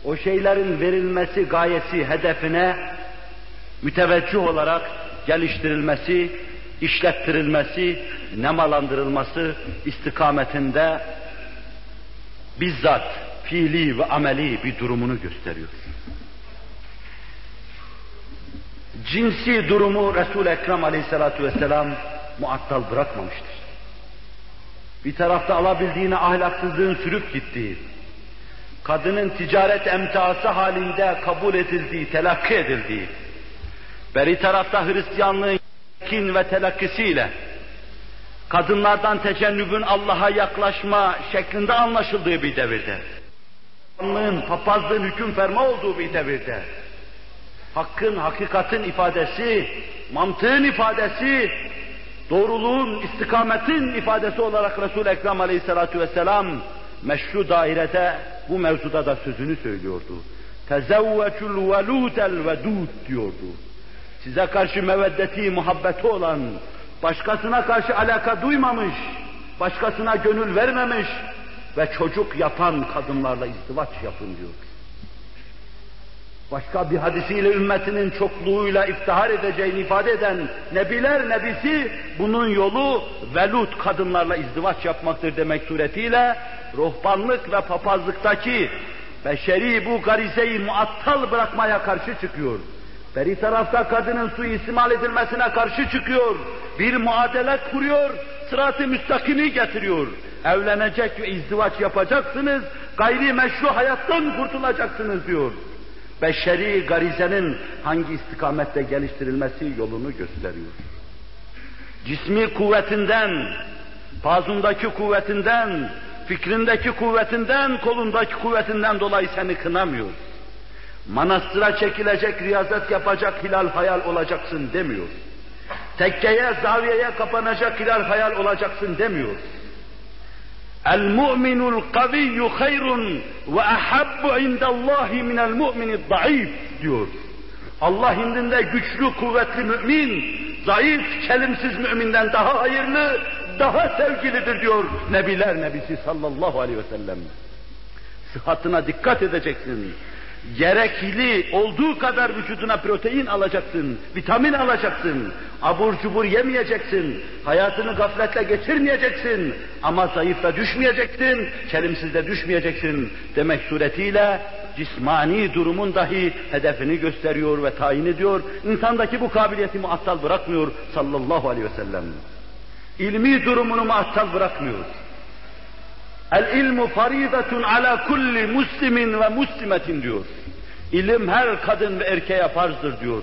o şeylerin verilmesi gayesi, hedefine müteveccüh olarak geliştirilmesi, işlettirilmesi, nemalandırılması istikametinde bizzat fiili ve ameli bir durumunu gösteriyor. Cinsi durumu Resul-i Ekrem aleyhissalatu vesselam muattal bırakmamıştır. Bir tarafta alabildiğine ahlaksızlığın sürüp gittiği, kadının ticaret emtası halinde kabul edildiği, telakki edildiği, beri tarafta Hristiyanlığın kin ve telakkisiyle kadınlardan tecennübün Allah'a yaklaşma şeklinde anlaşıldığı bir devirde, Hristiyanlığın, papazlığın hüküm ferma olduğu bir devirde, hakkın, hakikatin ifadesi, mantığın ifadesi, doğruluğun, istikametin ifadesi olarak Resul-i Ekrem aleyhissalatu vesselam meşru dairede bu mevzuda da sözünü söylüyordu. Tezevvecul veludel vedud diyordu. Size karşı meveddeti, muhabbeti olan, başkasına karşı alaka duymamış, başkasına gönül vermemiş ve çocuk yapan kadınlarla izdivaç yapın diyor. Başka bir hadisiyle ümmetinin çokluğuyla iftihar edeceğini ifade eden Nebiler Nebisi bunun yolu velut kadınlarla izdivaç yapmaktır demek suretiyle ruhbanlık ve papazlıktaki beşeri bu garizeyi muattal bırakmaya karşı çıkıyor. Beri tarafta kadının suistimal edilmesine karşı çıkıyor. Bir muadele kuruyor, sırat-ı müstakimi getiriyor. Evlenecek ve izdivaç yapacaksınız, gayri meşru hayattan kurtulacaksınız diyor beşeri garizenin hangi istikamette geliştirilmesi yolunu gösteriyor. Cismi kuvvetinden, pazundaki kuvvetinden, fikrindeki kuvvetinden, kolundaki kuvvetinden dolayı seni kınamıyor. Manastıra çekilecek, riyazet yapacak, hilal hayal olacaksın demiyor. Tekkeye, zaviyeye kapanacak, hilal hayal olacaksın demiyor. Mu'minul kaviyyu hayrun ve ahabbu indallahi minel mu'minid zayıf diyor. Allah indinde güçlü, kuvvetli mümin, zayıf, kelimsiz müminden daha hayırlı, daha sevgilidir diyor Nebiler Nebisi sallallahu aleyhi ve sellem. Sıhhatına dikkat edeceksin gerekli olduğu kadar vücuduna protein alacaksın, vitamin alacaksın, abur cubur yemeyeceksin, hayatını gafletle geçirmeyeceksin ama zayıfta düşmeyeceksin, kelimsizde düşmeyeceksin demek suretiyle cismani durumun dahi hedefini gösteriyor ve tayin ediyor. İnsandaki bu kabiliyeti muattal bırakmıyor sallallahu aleyhi ve sellem. İlmi durumunu muattal bırakmıyor. El ilmu faridatun ala kulli muslimin ve muslimetin diyor. İlim her kadın ve erkeğe farzdır diyor.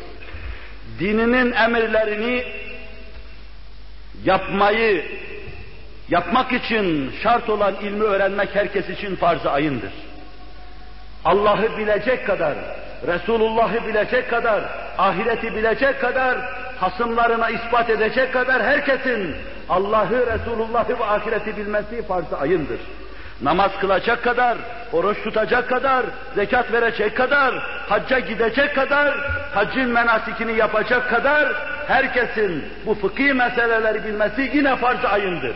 Dininin emirlerini yapmayı, yapmak için şart olan ilmi öğrenmek herkes için farz-ı ayındır. Allah'ı bilecek kadar, Resulullah'ı bilecek kadar, ahireti bilecek kadar, hasımlarına ispat edecek kadar herkesin Allah'ı, Resulullah'ı ve ahireti bilmesi farz-ı ayındır. Namaz kılacak kadar, oruç tutacak kadar, zekat verecek kadar, hacca gidecek kadar, haccın menasikini yapacak kadar herkesin bu fıkhi meseleleri bilmesi yine farz-ı ayındır.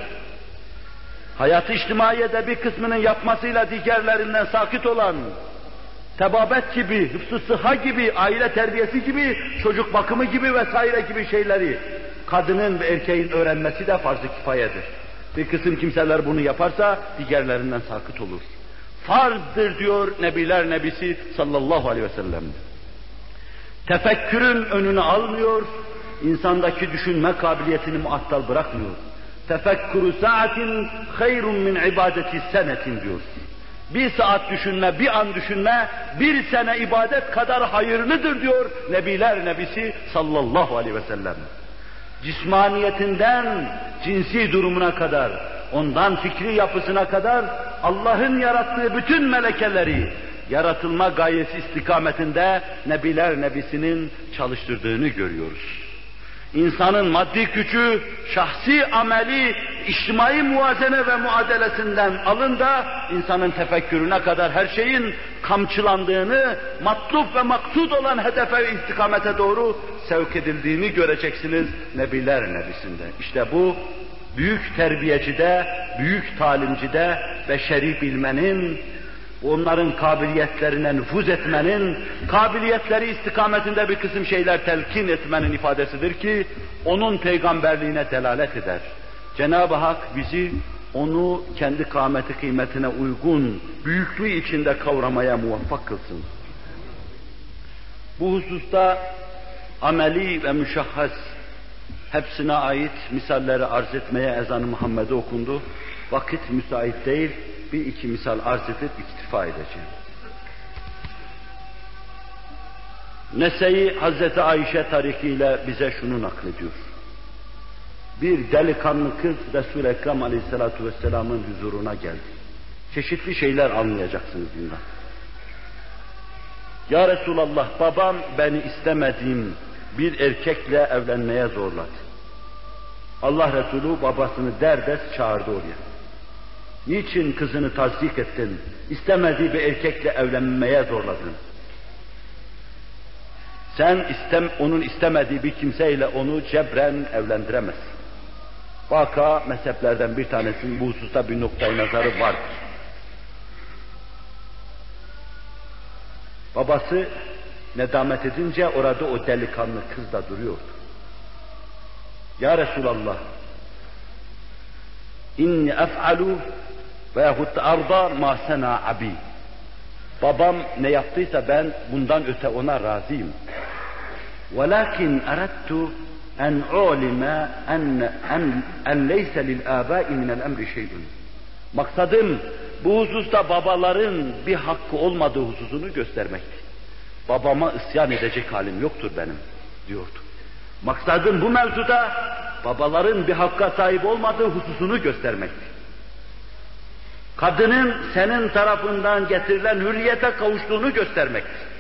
Hayat-ı içtimaiyede bir kısmının yapmasıyla diğerlerinden sakit olan, tebabet gibi, hıfzı sıha gibi, aile terbiyesi gibi, çocuk bakımı gibi vesaire gibi şeyleri kadının ve erkeğin öğrenmesi de farz-ı kifayedir. Bir kısım kimseler bunu yaparsa diğerlerinden sakıt olur. Farzdır diyor Nebiler Nebisi sallallahu aleyhi ve sellem. Tefekkürün önünü almıyor, insandaki düşünme kabiliyetini muattal bırakmıyor. Tefekkürü saatin hayrun min ibadeti senetin diyor. Bir saat düşünme, bir an düşünme, bir sene ibadet kadar hayırlıdır diyor Nebiler Nebisi sallallahu aleyhi ve sellem cismaniyetinden cinsi durumuna kadar, ondan fikri yapısına kadar Allah'ın yarattığı bütün melekeleri yaratılma gayesi istikametinde Nebiler Nebisi'nin çalıştırdığını görüyoruz. İnsanın maddi gücü, şahsi ameli, içtimai muvazene ve muadelesinden alın da insanın tefekkürüne kadar her şeyin kamçılandığını, matluf ve maksud olan hedefe ve istikamete doğru sevk edildiğini göreceksiniz Nebiler Nebisi'nde. İşte bu büyük terbiyecide, büyük talimcide beşeri bilmenin, onların kabiliyetlerine nüfuz etmenin, kabiliyetleri istikametinde bir kısım şeyler telkin etmenin ifadesidir ki, onun peygamberliğine delalet eder. Cenab-ı Hak bizi onu kendi kâmeti kıymetine uygun, büyüklüğü içinde kavramaya muvaffak kılsın. Bu hususta ameli ve müşahhas hepsine ait misalleri arz etmeye ezan-ı Muhammed'e okundu. Vakit müsait değil, bir iki misal arz edip iktifa edeceğim. Nese'yi Hazreti Ayşe tarikiyle bize şunu naklediyor. Bir delikanlı kız Resul-i Ekrem Aleyhisselatü Vesselam'ın huzuruna geldi. Çeşitli şeyler anlayacaksınız bundan. Ya Resulallah babam beni istemediğim bir erkekle evlenmeye zorladı. Allah Resulü babasını derdest çağırdı oraya. Niçin kızını tasdik ettin? İstemediği bir erkekle evlenmeye zorladın. Sen istem, onun istemediği bir kimseyle onu cebren evlendiremezsin. Vaka mezheplerden bir tanesinin bu hususta bir noktayı nazarı vardır. Babası nedamet edince orada o delikanlı kız da duruyordu. Ya Resulallah, inni ef'alu veyahut da arda ma sena abi. Babam ne yaptıysa ben bundan öte ona razıyım. Velakin erettu en ulime en en en leyse lil abai min el emri şey'un. Maksadım bu hususta babaların bir hakkı olmadığı hususunu göstermekti. Babama isyan edecek halim yoktur benim diyordu. Maksadım bu mevzuda babaların bir hakka sahip olmadığı hususunu göstermekti. Kadının senin tarafından getirilen hürriyete kavuştuğunu göstermekti.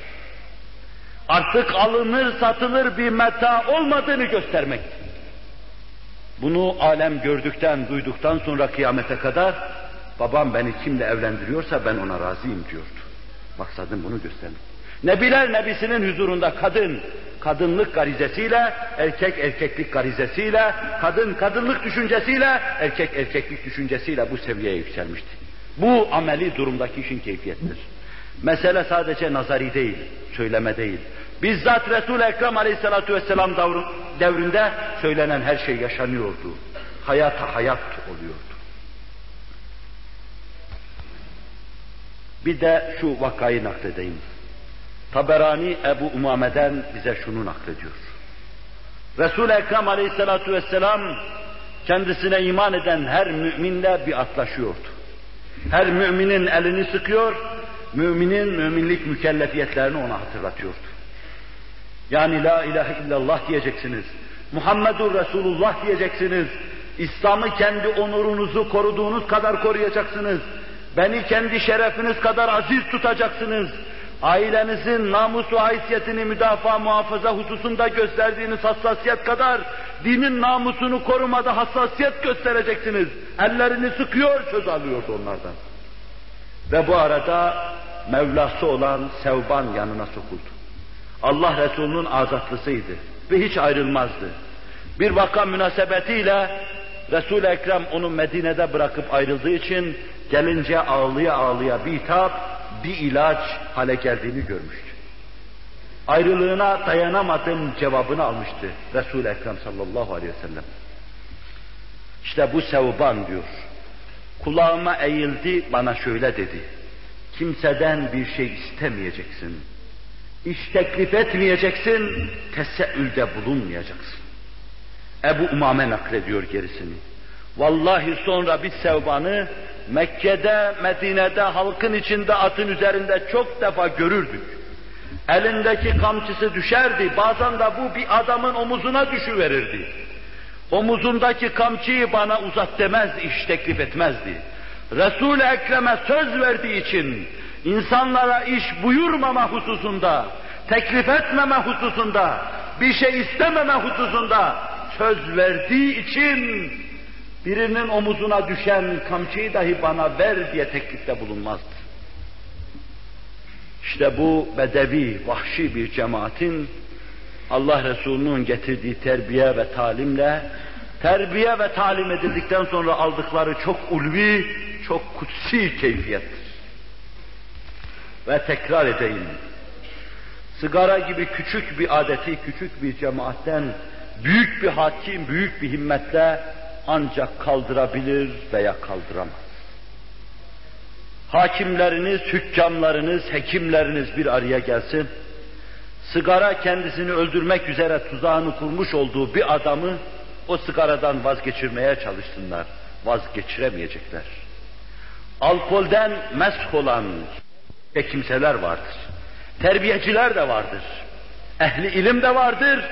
Artık alınır satılır bir meta olmadığını göstermekti. Bunu alem gördükten, duyduktan sonra kıyamete kadar babam beni kimle evlendiriyorsa ben ona razıyım diyordu. Maksadım bunu göstermek. Nebiler nebisinin huzurunda kadın, kadınlık garizesiyle, erkek erkeklik garizesiyle, kadın kadınlık düşüncesiyle, erkek erkeklik düşüncesiyle bu seviyeye yükselmişti. Bu ameli durumdaki işin keyfiyettir. Mesele sadece nazari değil, söyleme değil. Bizzat Resul-i Ekrem Aleyhisselatü Vesselam devrinde söylenen her şey yaşanıyordu. Hayata hayat oluyordu. Bir de şu vakayı nakledeyim. Taberani Ebu Umame'den bize şunu naklediyor. Resul-i Ekrem aleyhissalatu vesselam kendisine iman eden her müminle bir atlaşıyordu. Her müminin elini sıkıyor, müminin müminlik mükellefiyetlerini ona hatırlatıyordu. Yani la ilahe illallah diyeceksiniz. Muhammedur Resulullah diyeceksiniz. İslam'ı kendi onurunuzu koruduğunuz kadar koruyacaksınız. Beni kendi şerefiniz kadar aziz tutacaksınız. Ailenizin namusu haysiyetini müdafaa muhafaza hususunda gösterdiğiniz hassasiyet kadar dinin namusunu korumada hassasiyet göstereceksiniz. Ellerini sıkıyor, söz alıyordu onlardan. Ve bu arada Mevlası olan Sevban yanına sokuldu. Allah Resulü'nün azatlısıydı ve hiç ayrılmazdı. Bir vaka münasebetiyle Resul-i Ekrem onu Medine'de bırakıp ayrıldığı için gelince ağlıya ağlıya bir hitap, bir ilaç hale geldiğini görmüştü. Ayrılığına dayanamadım cevabını almıştı Resul-i Ekrem sallallahu aleyhi ve sellem. İşte bu Sevban diyor. Kulağıma eğildi bana şöyle dedi. Kimseden bir şey istemeyeceksin. İş teklif etmeyeceksin, teseülde bulunmayacaksın. Ebu Umame naklediyor gerisini. Vallahi sonra biz Sevban'ı Mekke'de, Medine'de, halkın içinde, atın üzerinde çok defa görürdük. Elindeki kamçısı düşerdi, bazen de bu bir adamın omuzuna düşüverirdi. Omuzundaki kamçıyı bana uzat demezdi, iş teklif etmezdi. Resul-i Ekrem'e söz verdiği için, insanlara iş buyurmama hususunda, teklif etmeme hususunda, bir şey istememe hususunda söz verdiği için birinin omuzuna düşen kamçıyı dahi bana ver diye teklifte bulunmazdı. İşte bu bedevi, vahşi bir cemaatin Allah Resulü'nün getirdiği terbiye ve talimle terbiye ve talim edildikten sonra aldıkları çok ulvi, çok kutsi keyfiyettir. Ve tekrar edeyim. Sigara gibi küçük bir adeti, küçük bir cemaatten büyük bir hakim, büyük bir himmetle ancak kaldırabilir veya kaldıramaz. Hakimleriniz, hükkamlarınız, hekimleriniz bir araya gelsin, sigara kendisini öldürmek üzere tuzağını kurmuş olduğu bir adamı o sigaradan vazgeçirmeye çalışsınlar. Vazgeçiremeyecekler. Alkolden mesk olan kimseler vardır. Terbiyeciler de vardır. Ehli ilim de vardır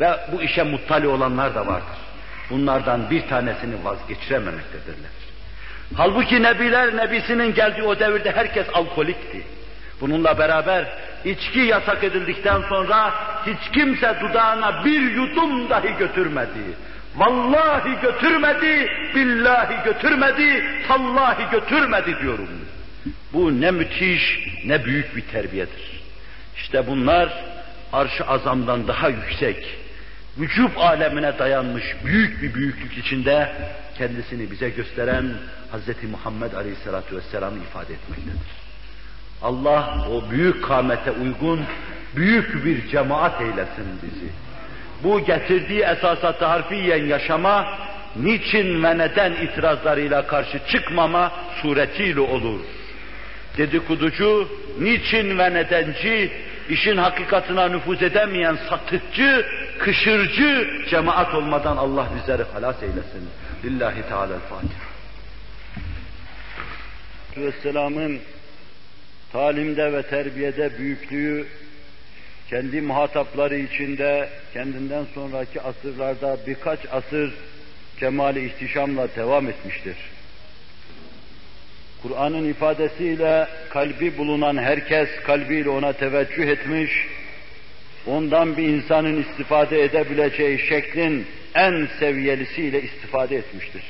ve bu işe muttali olanlar da vardır. Bunlardan bir tanesini vazgeçirememektedirler. Halbuki Nebiler Nebisinin geldiği o devirde herkes alkolikti. Bununla beraber içki yasak edildikten sonra hiç kimse dudağına bir yudum dahi götürmedi. Vallahi götürmedi, billahi götürmedi, tallahi götürmedi diyorum. Bu ne müthiş, ne büyük bir terbiyedir. İşte bunlar arş-ı azamdan daha yüksek, vücub alemine dayanmış büyük bir büyüklük içinde kendisini bize gösteren Hz. Muhammed Aleyhisselatü Vesselam'ı ifade etmektedir. Allah o büyük kâmete uygun büyük bir cemaat eylesin bizi. Bu getirdiği esasat harfiyen yaşama, niçin ve neden itirazlarıyla karşı çıkmama suretiyle olur. Dedikoducu, niçin ve nedenci, işin hakikatına nüfuz edemeyen satıcı, kışırcı cemaat olmadan Allah bizleri halas eylesin. Lillahi Teala'l-Fatiha. Vesselam'ın talimde ve terbiyede büyüklüğü kendi muhatapları içinde kendinden sonraki asırlarda birkaç asır kemali ihtişamla devam etmiştir. Kur'an'ın ifadesiyle kalbi bulunan herkes kalbiyle ona teveccüh etmiş, ondan bir insanın istifade edebileceği şeklin en seviyelisiyle istifade etmiştir.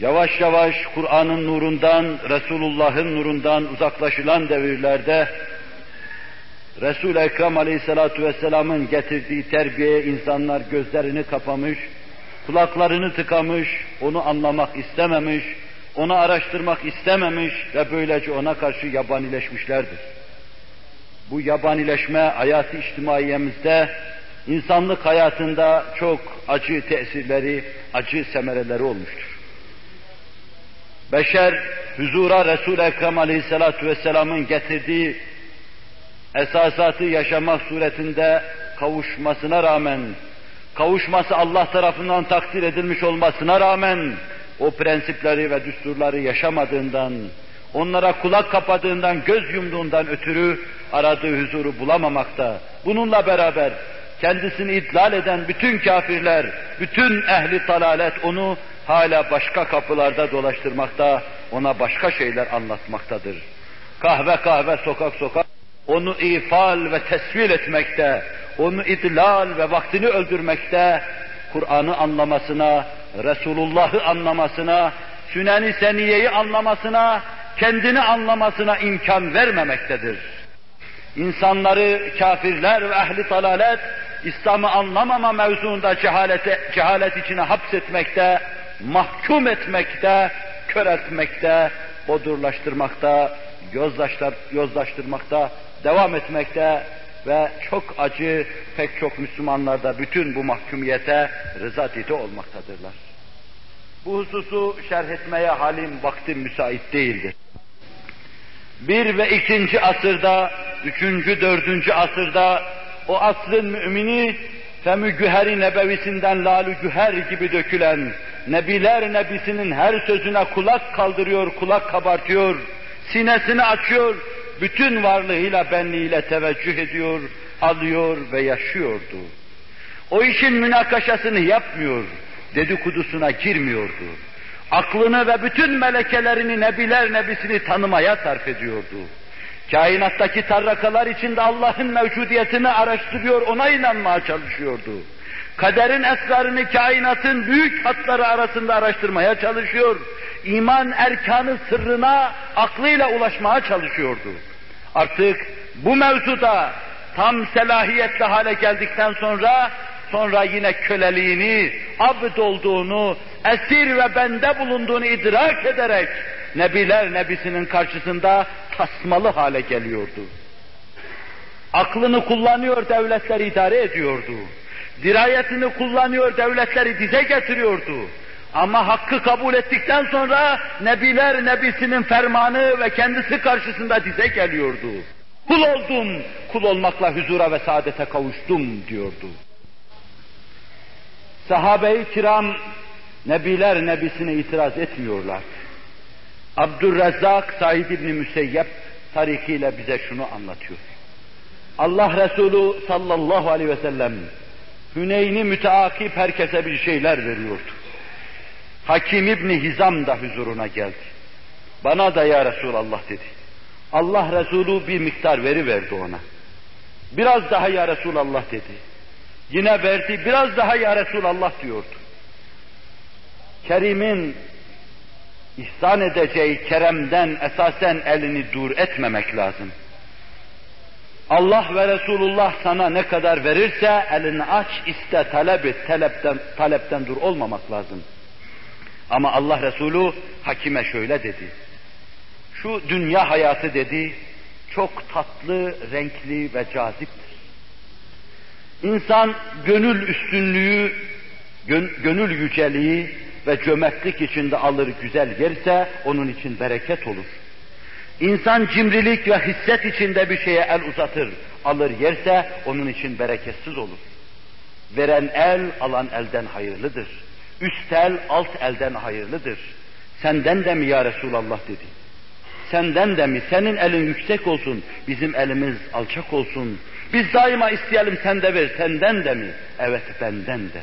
Yavaş yavaş Kur'an'ın nurundan, Resulullah'ın nurundan uzaklaşılan devirlerde Resul-i Ekrem Aleyhisselatü Vesselam'ın getirdiği terbiyeye insanlar gözlerini kapamış, kulaklarını tıkamış, onu anlamak istememiş, onu araştırmak istememiş ve böylece ona karşı yabanileşmişlerdir. Bu yabanileşme hayatı içtimaiyemizde, insanlık hayatında çok acı tesirleri, acı semereleri olmuştur. Beşer huzura Resul-i Ekrem Aleyhisselatü Vesselam'ın getirdiği esasatı yaşamak suretinde kavuşmasına rağmen, kavuşması Allah tarafından takdir edilmiş olmasına rağmen, o prensipleri ve düsturları yaşamadığından, onlara kulak kapadığından, göz yumduğundan ötürü aradığı huzuru bulamamakta. Bununla beraber kendisini idlal eden bütün kafirler, bütün ehli talalet onu hala başka kapılarda dolaştırmakta, ona başka şeyler anlatmaktadır. Kahve kahve, sokak sokak, onu ifal ve tesvil etmekte, onu idlal ve vaktini öldürmekte, Kur'an'ı anlamasına, Resulullah'ı anlamasına, Sünen-i Seniye'yi anlamasına, kendini anlamasına imkan vermemektedir. İnsanları kafirler ve ehli talalet, İslam'ı anlamama mevzuunda cehalete, cehalet içine hapsetmekte, mahkum etmekte, kör etmekte, odurlaştırmakta, yozlaştır, yozlaştırmakta, devam etmekte ve çok acı pek çok Müslümanlarda bütün bu mahkumiyete rıza didi olmaktadırlar. Bu hususu şerh etmeye halim, vaktim müsait değildir. Bir ve ikinci asırda, üçüncü, dördüncü asırda o asrın mümini Femü Güher-i Nebevisinden lalü güher gibi dökülen, Nebiler Nebisinin her sözüne kulak kaldırıyor, kulak kabartıyor, sinesini açıyor, bütün varlığıyla, benliğiyle teveccüh ediyor, alıyor ve yaşıyordu. O işin münakaşasını yapmıyor, dedikodusuna girmiyordu. Aklını ve bütün melekelerini, nebiler nebisini tanımaya sarf ediyordu. Kainattaki tarrakalar içinde Allah'ın mevcudiyetini araştırıyor, ona inanmaya çalışıyordu. Kaderin esrarını kainatın büyük hatları arasında araştırmaya çalışıyor. İman erkanı sırrına aklıyla ulaşmaya çalışıyordu. Artık bu mevzuda tam selahiyetli hale geldikten sonra sonra yine köleliğini, abd olduğunu, esir ve bende bulunduğunu idrak ederek Nebiler Nebisinin karşısında tasmalı hale geliyordu. Aklını kullanıyor, devletleri idare ediyordu. Dirayetini kullanıyor, devletleri dize getiriyordu. Ama hakkı kabul ettikten sonra Nebiler Nebisinin fermanı ve kendisi karşısında dize geliyordu. Kul oldum, kul olmakla huzura ve saadete kavuştum diyordu. Sahabe-i kiram Nebiler Nebisine itiraz etmiyorlar. Abdurrezzak Said İbni Müseyyep tarihiyle bize şunu anlatıyor. Allah Resulü sallallahu aleyhi ve sellem Hüneyn'i müteakip herkese bir şeyler veriyordu. Hakim İbni Hizam da huzuruna geldi. Bana da ya Resulallah dedi. Allah Resulü bir miktar veri verdi ona. Biraz daha ya Resulallah dedi. Yine verdi, biraz daha ya Resulallah diyordu. Kerim'in ihsan edeceği keremden esasen elini dur etmemek lazım. Allah ve Resulullah sana ne kadar verirse elini aç, iste, talep et, talepten, talepten dur olmamak lazım. Ama Allah Resulü hakime şöyle dedi. Şu dünya hayatı dedi, çok tatlı, renkli ve caziptir. İnsan gönül üstünlüğü, gönül yüceliği ve cömertlik içinde alır güzel yerse onun için bereket olur. İnsan cimrilik ve hisset içinde bir şeye el uzatır, alır yerse onun için bereketsiz olur. Veren el, alan elden hayırlıdır. Üst el, alt elden hayırlıdır. Senden de mi ya Resulallah dedi. Senden de mi? Senin elin yüksek olsun, bizim elimiz alçak olsun. Biz daima isteyelim sen de ver, senden de mi? Evet benden de.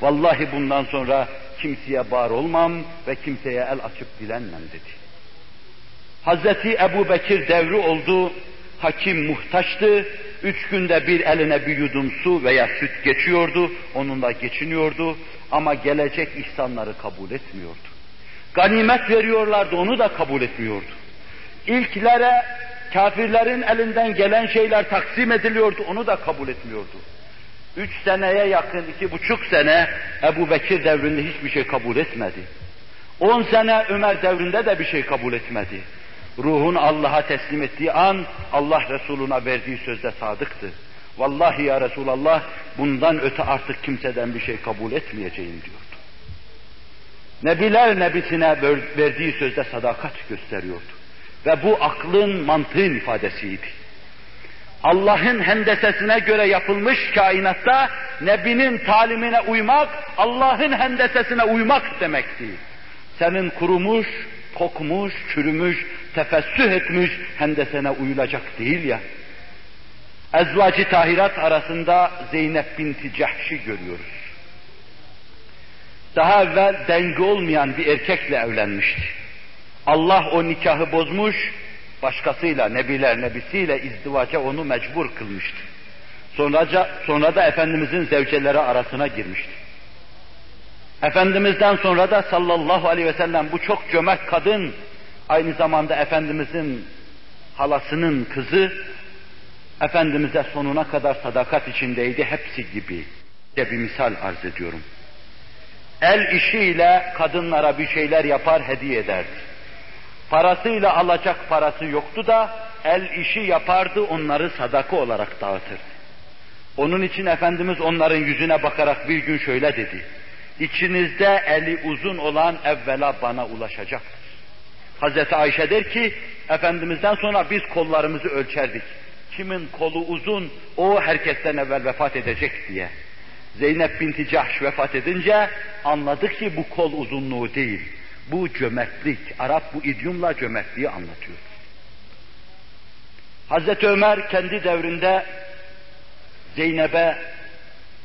Vallahi bundan sonra kimseye bar olmam ve kimseye el açıp dilenmem dedi. Hazreti Ebu Bekir devri oldu, hakim muhtaçtı, üç günde bir eline bir yudum su veya süt geçiyordu, onunla geçiniyordu ama gelecek ihsanları kabul etmiyordu. Ganimet veriyorlardı, onu da kabul etmiyordu. İlklere kafirlerin elinden gelen şeyler taksim ediliyordu, onu da kabul etmiyordu. Üç seneye yakın, iki buçuk sene Ebu Bekir devrinde hiçbir şey kabul etmedi. On sene Ömer devrinde de bir şey kabul etmedi. Ruhun Allah'a teslim ettiği an Allah Resuluna verdiği sözde sadıktı. Vallahi ya Resulallah bundan öte artık kimseden bir şey kabul etmeyeceğim diyordu. Nebiler nebisine verdiği sözde sadakat gösteriyordu. Ve bu aklın, mantığın ifadesiydi. Allah'ın hendesesine göre yapılmış kainatta Nebinin talimine uymak, Allah'ın hendesesine uymak demekti. Senin kurumuş, kokmuş, çürümüş, tefessüh etmiş hendesene uyulacak değil ya. Ezvacı tahirat arasında Zeynep binti Cehş'i görüyoruz. Daha evvel denge olmayan bir erkekle evlenmişti. Allah o nikahı bozmuş, başkasıyla, nebiler nebisiyle izdivaca onu mecbur kılmıştı. Sonraca, sonra da Efendimizin zevceleri arasına girmişti. Efendimizden sonra da sallallahu aleyhi ve sellem bu çok cömert kadın, aynı zamanda Efendimizin halasının kızı, Efendimiz'e sonuna kadar sadakat içindeydi hepsi gibi de bir misal arz ediyorum. El işiyle kadınlara bir şeyler yapar hediye ederdi. Parasıyla alacak parası yoktu da el işi yapardı onları sadaka olarak dağıtırdı. Onun için Efendimiz onların yüzüne bakarak bir gün şöyle dedi. İçinizde eli uzun olan evvela bana ulaşacaktır. Hazreti Ayşe der ki, Efendimiz'den sonra biz kollarımızı ölçerdik. Kimin kolu uzun, o herkesten evvel vefat edecek diye. Zeynep binti Cahş vefat edince anladık ki bu kol uzunluğu değil. Bu cömertlik. Arap bu idiomla cömertliği anlatıyor. Hazreti Ömer kendi devrinde Zeynep'e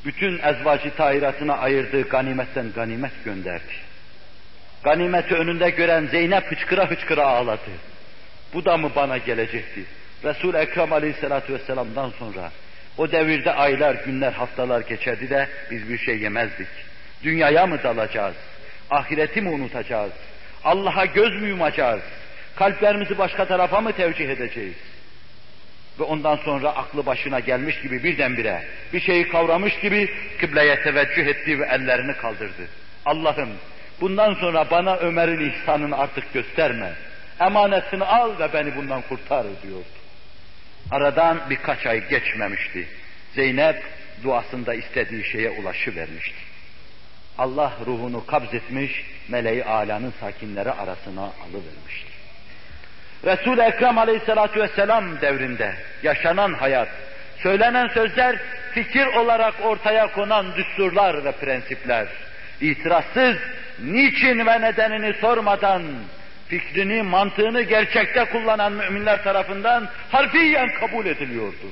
bütün ezvacı tahiratına ayırdığı ganimetten ganimet gönderdi. Ganimeti önünde gören Zeynep hıçkıra hıçkıra ağladı. Bu da mı bana gelecekti? Resul-i Ekrem Aleyhisselatü Vesselam'dan sonra o devirde aylar, günler, haftalar geçerdi de biz bir şey yemezdik. Dünyaya mı dalacağız? Ahireti mi unutacağız? Allah'a göz mü yumacağız? Kalplerimizi başka tarafa mı tevcih edeceğiz? Ve ondan sonra aklı başına gelmiş gibi birdenbire bir şeyi kavramış gibi kıbleye teveccüh etti ve ellerini kaldırdı. Allah'ım bundan sonra bana Ömer'in ihsanını artık gösterme. Emanetini al ve beni bundan kurtar diyordu. Aradan birkaç ay geçmemişti. Zeynep duasında istediği şeye ulaşıvermişti. Allah ruhunu kabzetmiş, meleği alanın sakinleri arasına alıvermişti. Resul-i Ekrem aleyhissalatu vesselam devrinde yaşanan hayat, söylenen sözler, fikir olarak ortaya konan düsturlar ve prensipler, itirazsız, niçin ve nedenini sormadan, fikrini, mantığını gerçekte kullanan müminler tarafından harfiyen kabul ediliyordu.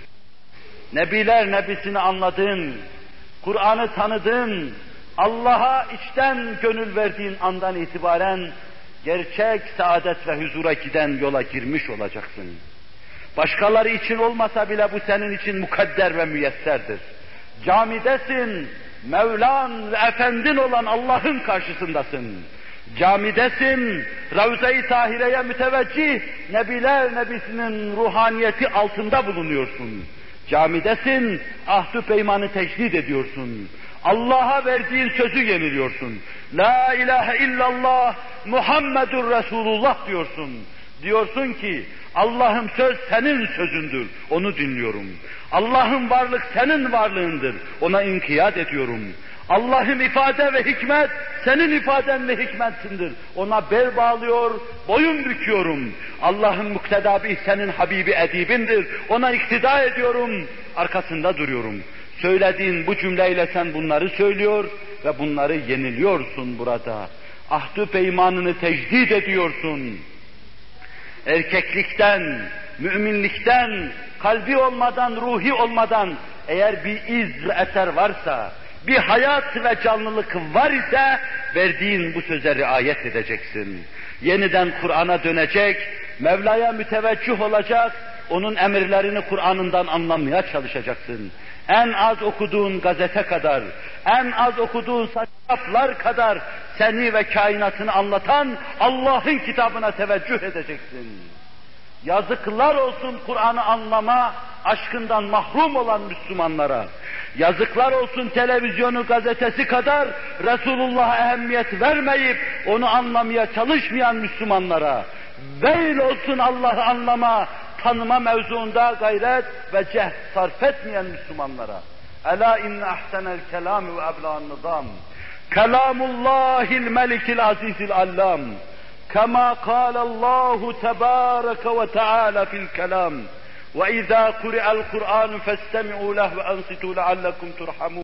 Nebiler nebisini anladığın, Kur'an'ı tanıdığın, Allah'a içten gönül verdiğin andan itibaren gerçek saadet ve huzura giden yola girmiş olacaksın. Başkaları için olmasa bile bu senin için mukadder ve müyesserdir. Camidesin, Mevlan ve Efendin olan Allah'ın karşısındasın. Camidesin, Ravza-i Tahire'ye müteveccih, Nebiler Nebisi'nin ruhaniyeti altında bulunuyorsun. Camidesin, ahdü peymanı tecdid ediyorsun. Allah'a verdiğin sözü yeniliyorsun. La ilahe illallah Muhammedur Resulullah diyorsun. Diyorsun ki Allah'ım söz senin sözündür. Onu dinliyorum. Allah'ın varlık senin varlığındır. Ona inkiyat ediyorum. Allah'ın ifade ve hikmet senin ifaden ve hikmetindir. Ona bel bağlıyor, boyun büküyorum. Allah'ın muktedabı senin Habibi edibindir. Ona iktida ediyorum, arkasında duruyorum. Söylediğin bu cümleyle sen bunları söylüyor ve bunları yeniliyorsun burada. Ahdü peymanını tecdid ediyorsun. Erkeklikten, müminlikten, kalbi olmadan, ruhi olmadan eğer bir iz ve eser varsa, bir hayat ve canlılık var ise verdiğin bu söze riayet edeceksin. Yeniden Kur'an'a dönecek, Mevla'ya müteveccüh olacak, onun emirlerini Kur'an'ından anlamaya çalışacaksın. En az okuduğun gazete kadar, en az okuduğun kitaplar kadar seni ve kainatını anlatan Allah'ın kitabına teveccüh edeceksin. Yazıklar olsun Kur'an'ı anlama aşkından mahrum olan Müslümanlara. Yazıklar olsun televizyonu gazetesi kadar Resulullah'a ehemmiyet vermeyip onu anlamaya çalışmayan Müslümanlara. Veil olsun Allah'ı anlama, tanıma mevzuunda gayret ve cehd sarf etmeyen Müslümanlara. Ela inne ahsenel kelam ve ebla'n nizam. Kelamullahil melikil azizil allam. كما قال الله تبارك وتعالى في الكلام. وإذا قرئ القرآن فاستمعوا له وأنصتوا لعلكم ترحمون.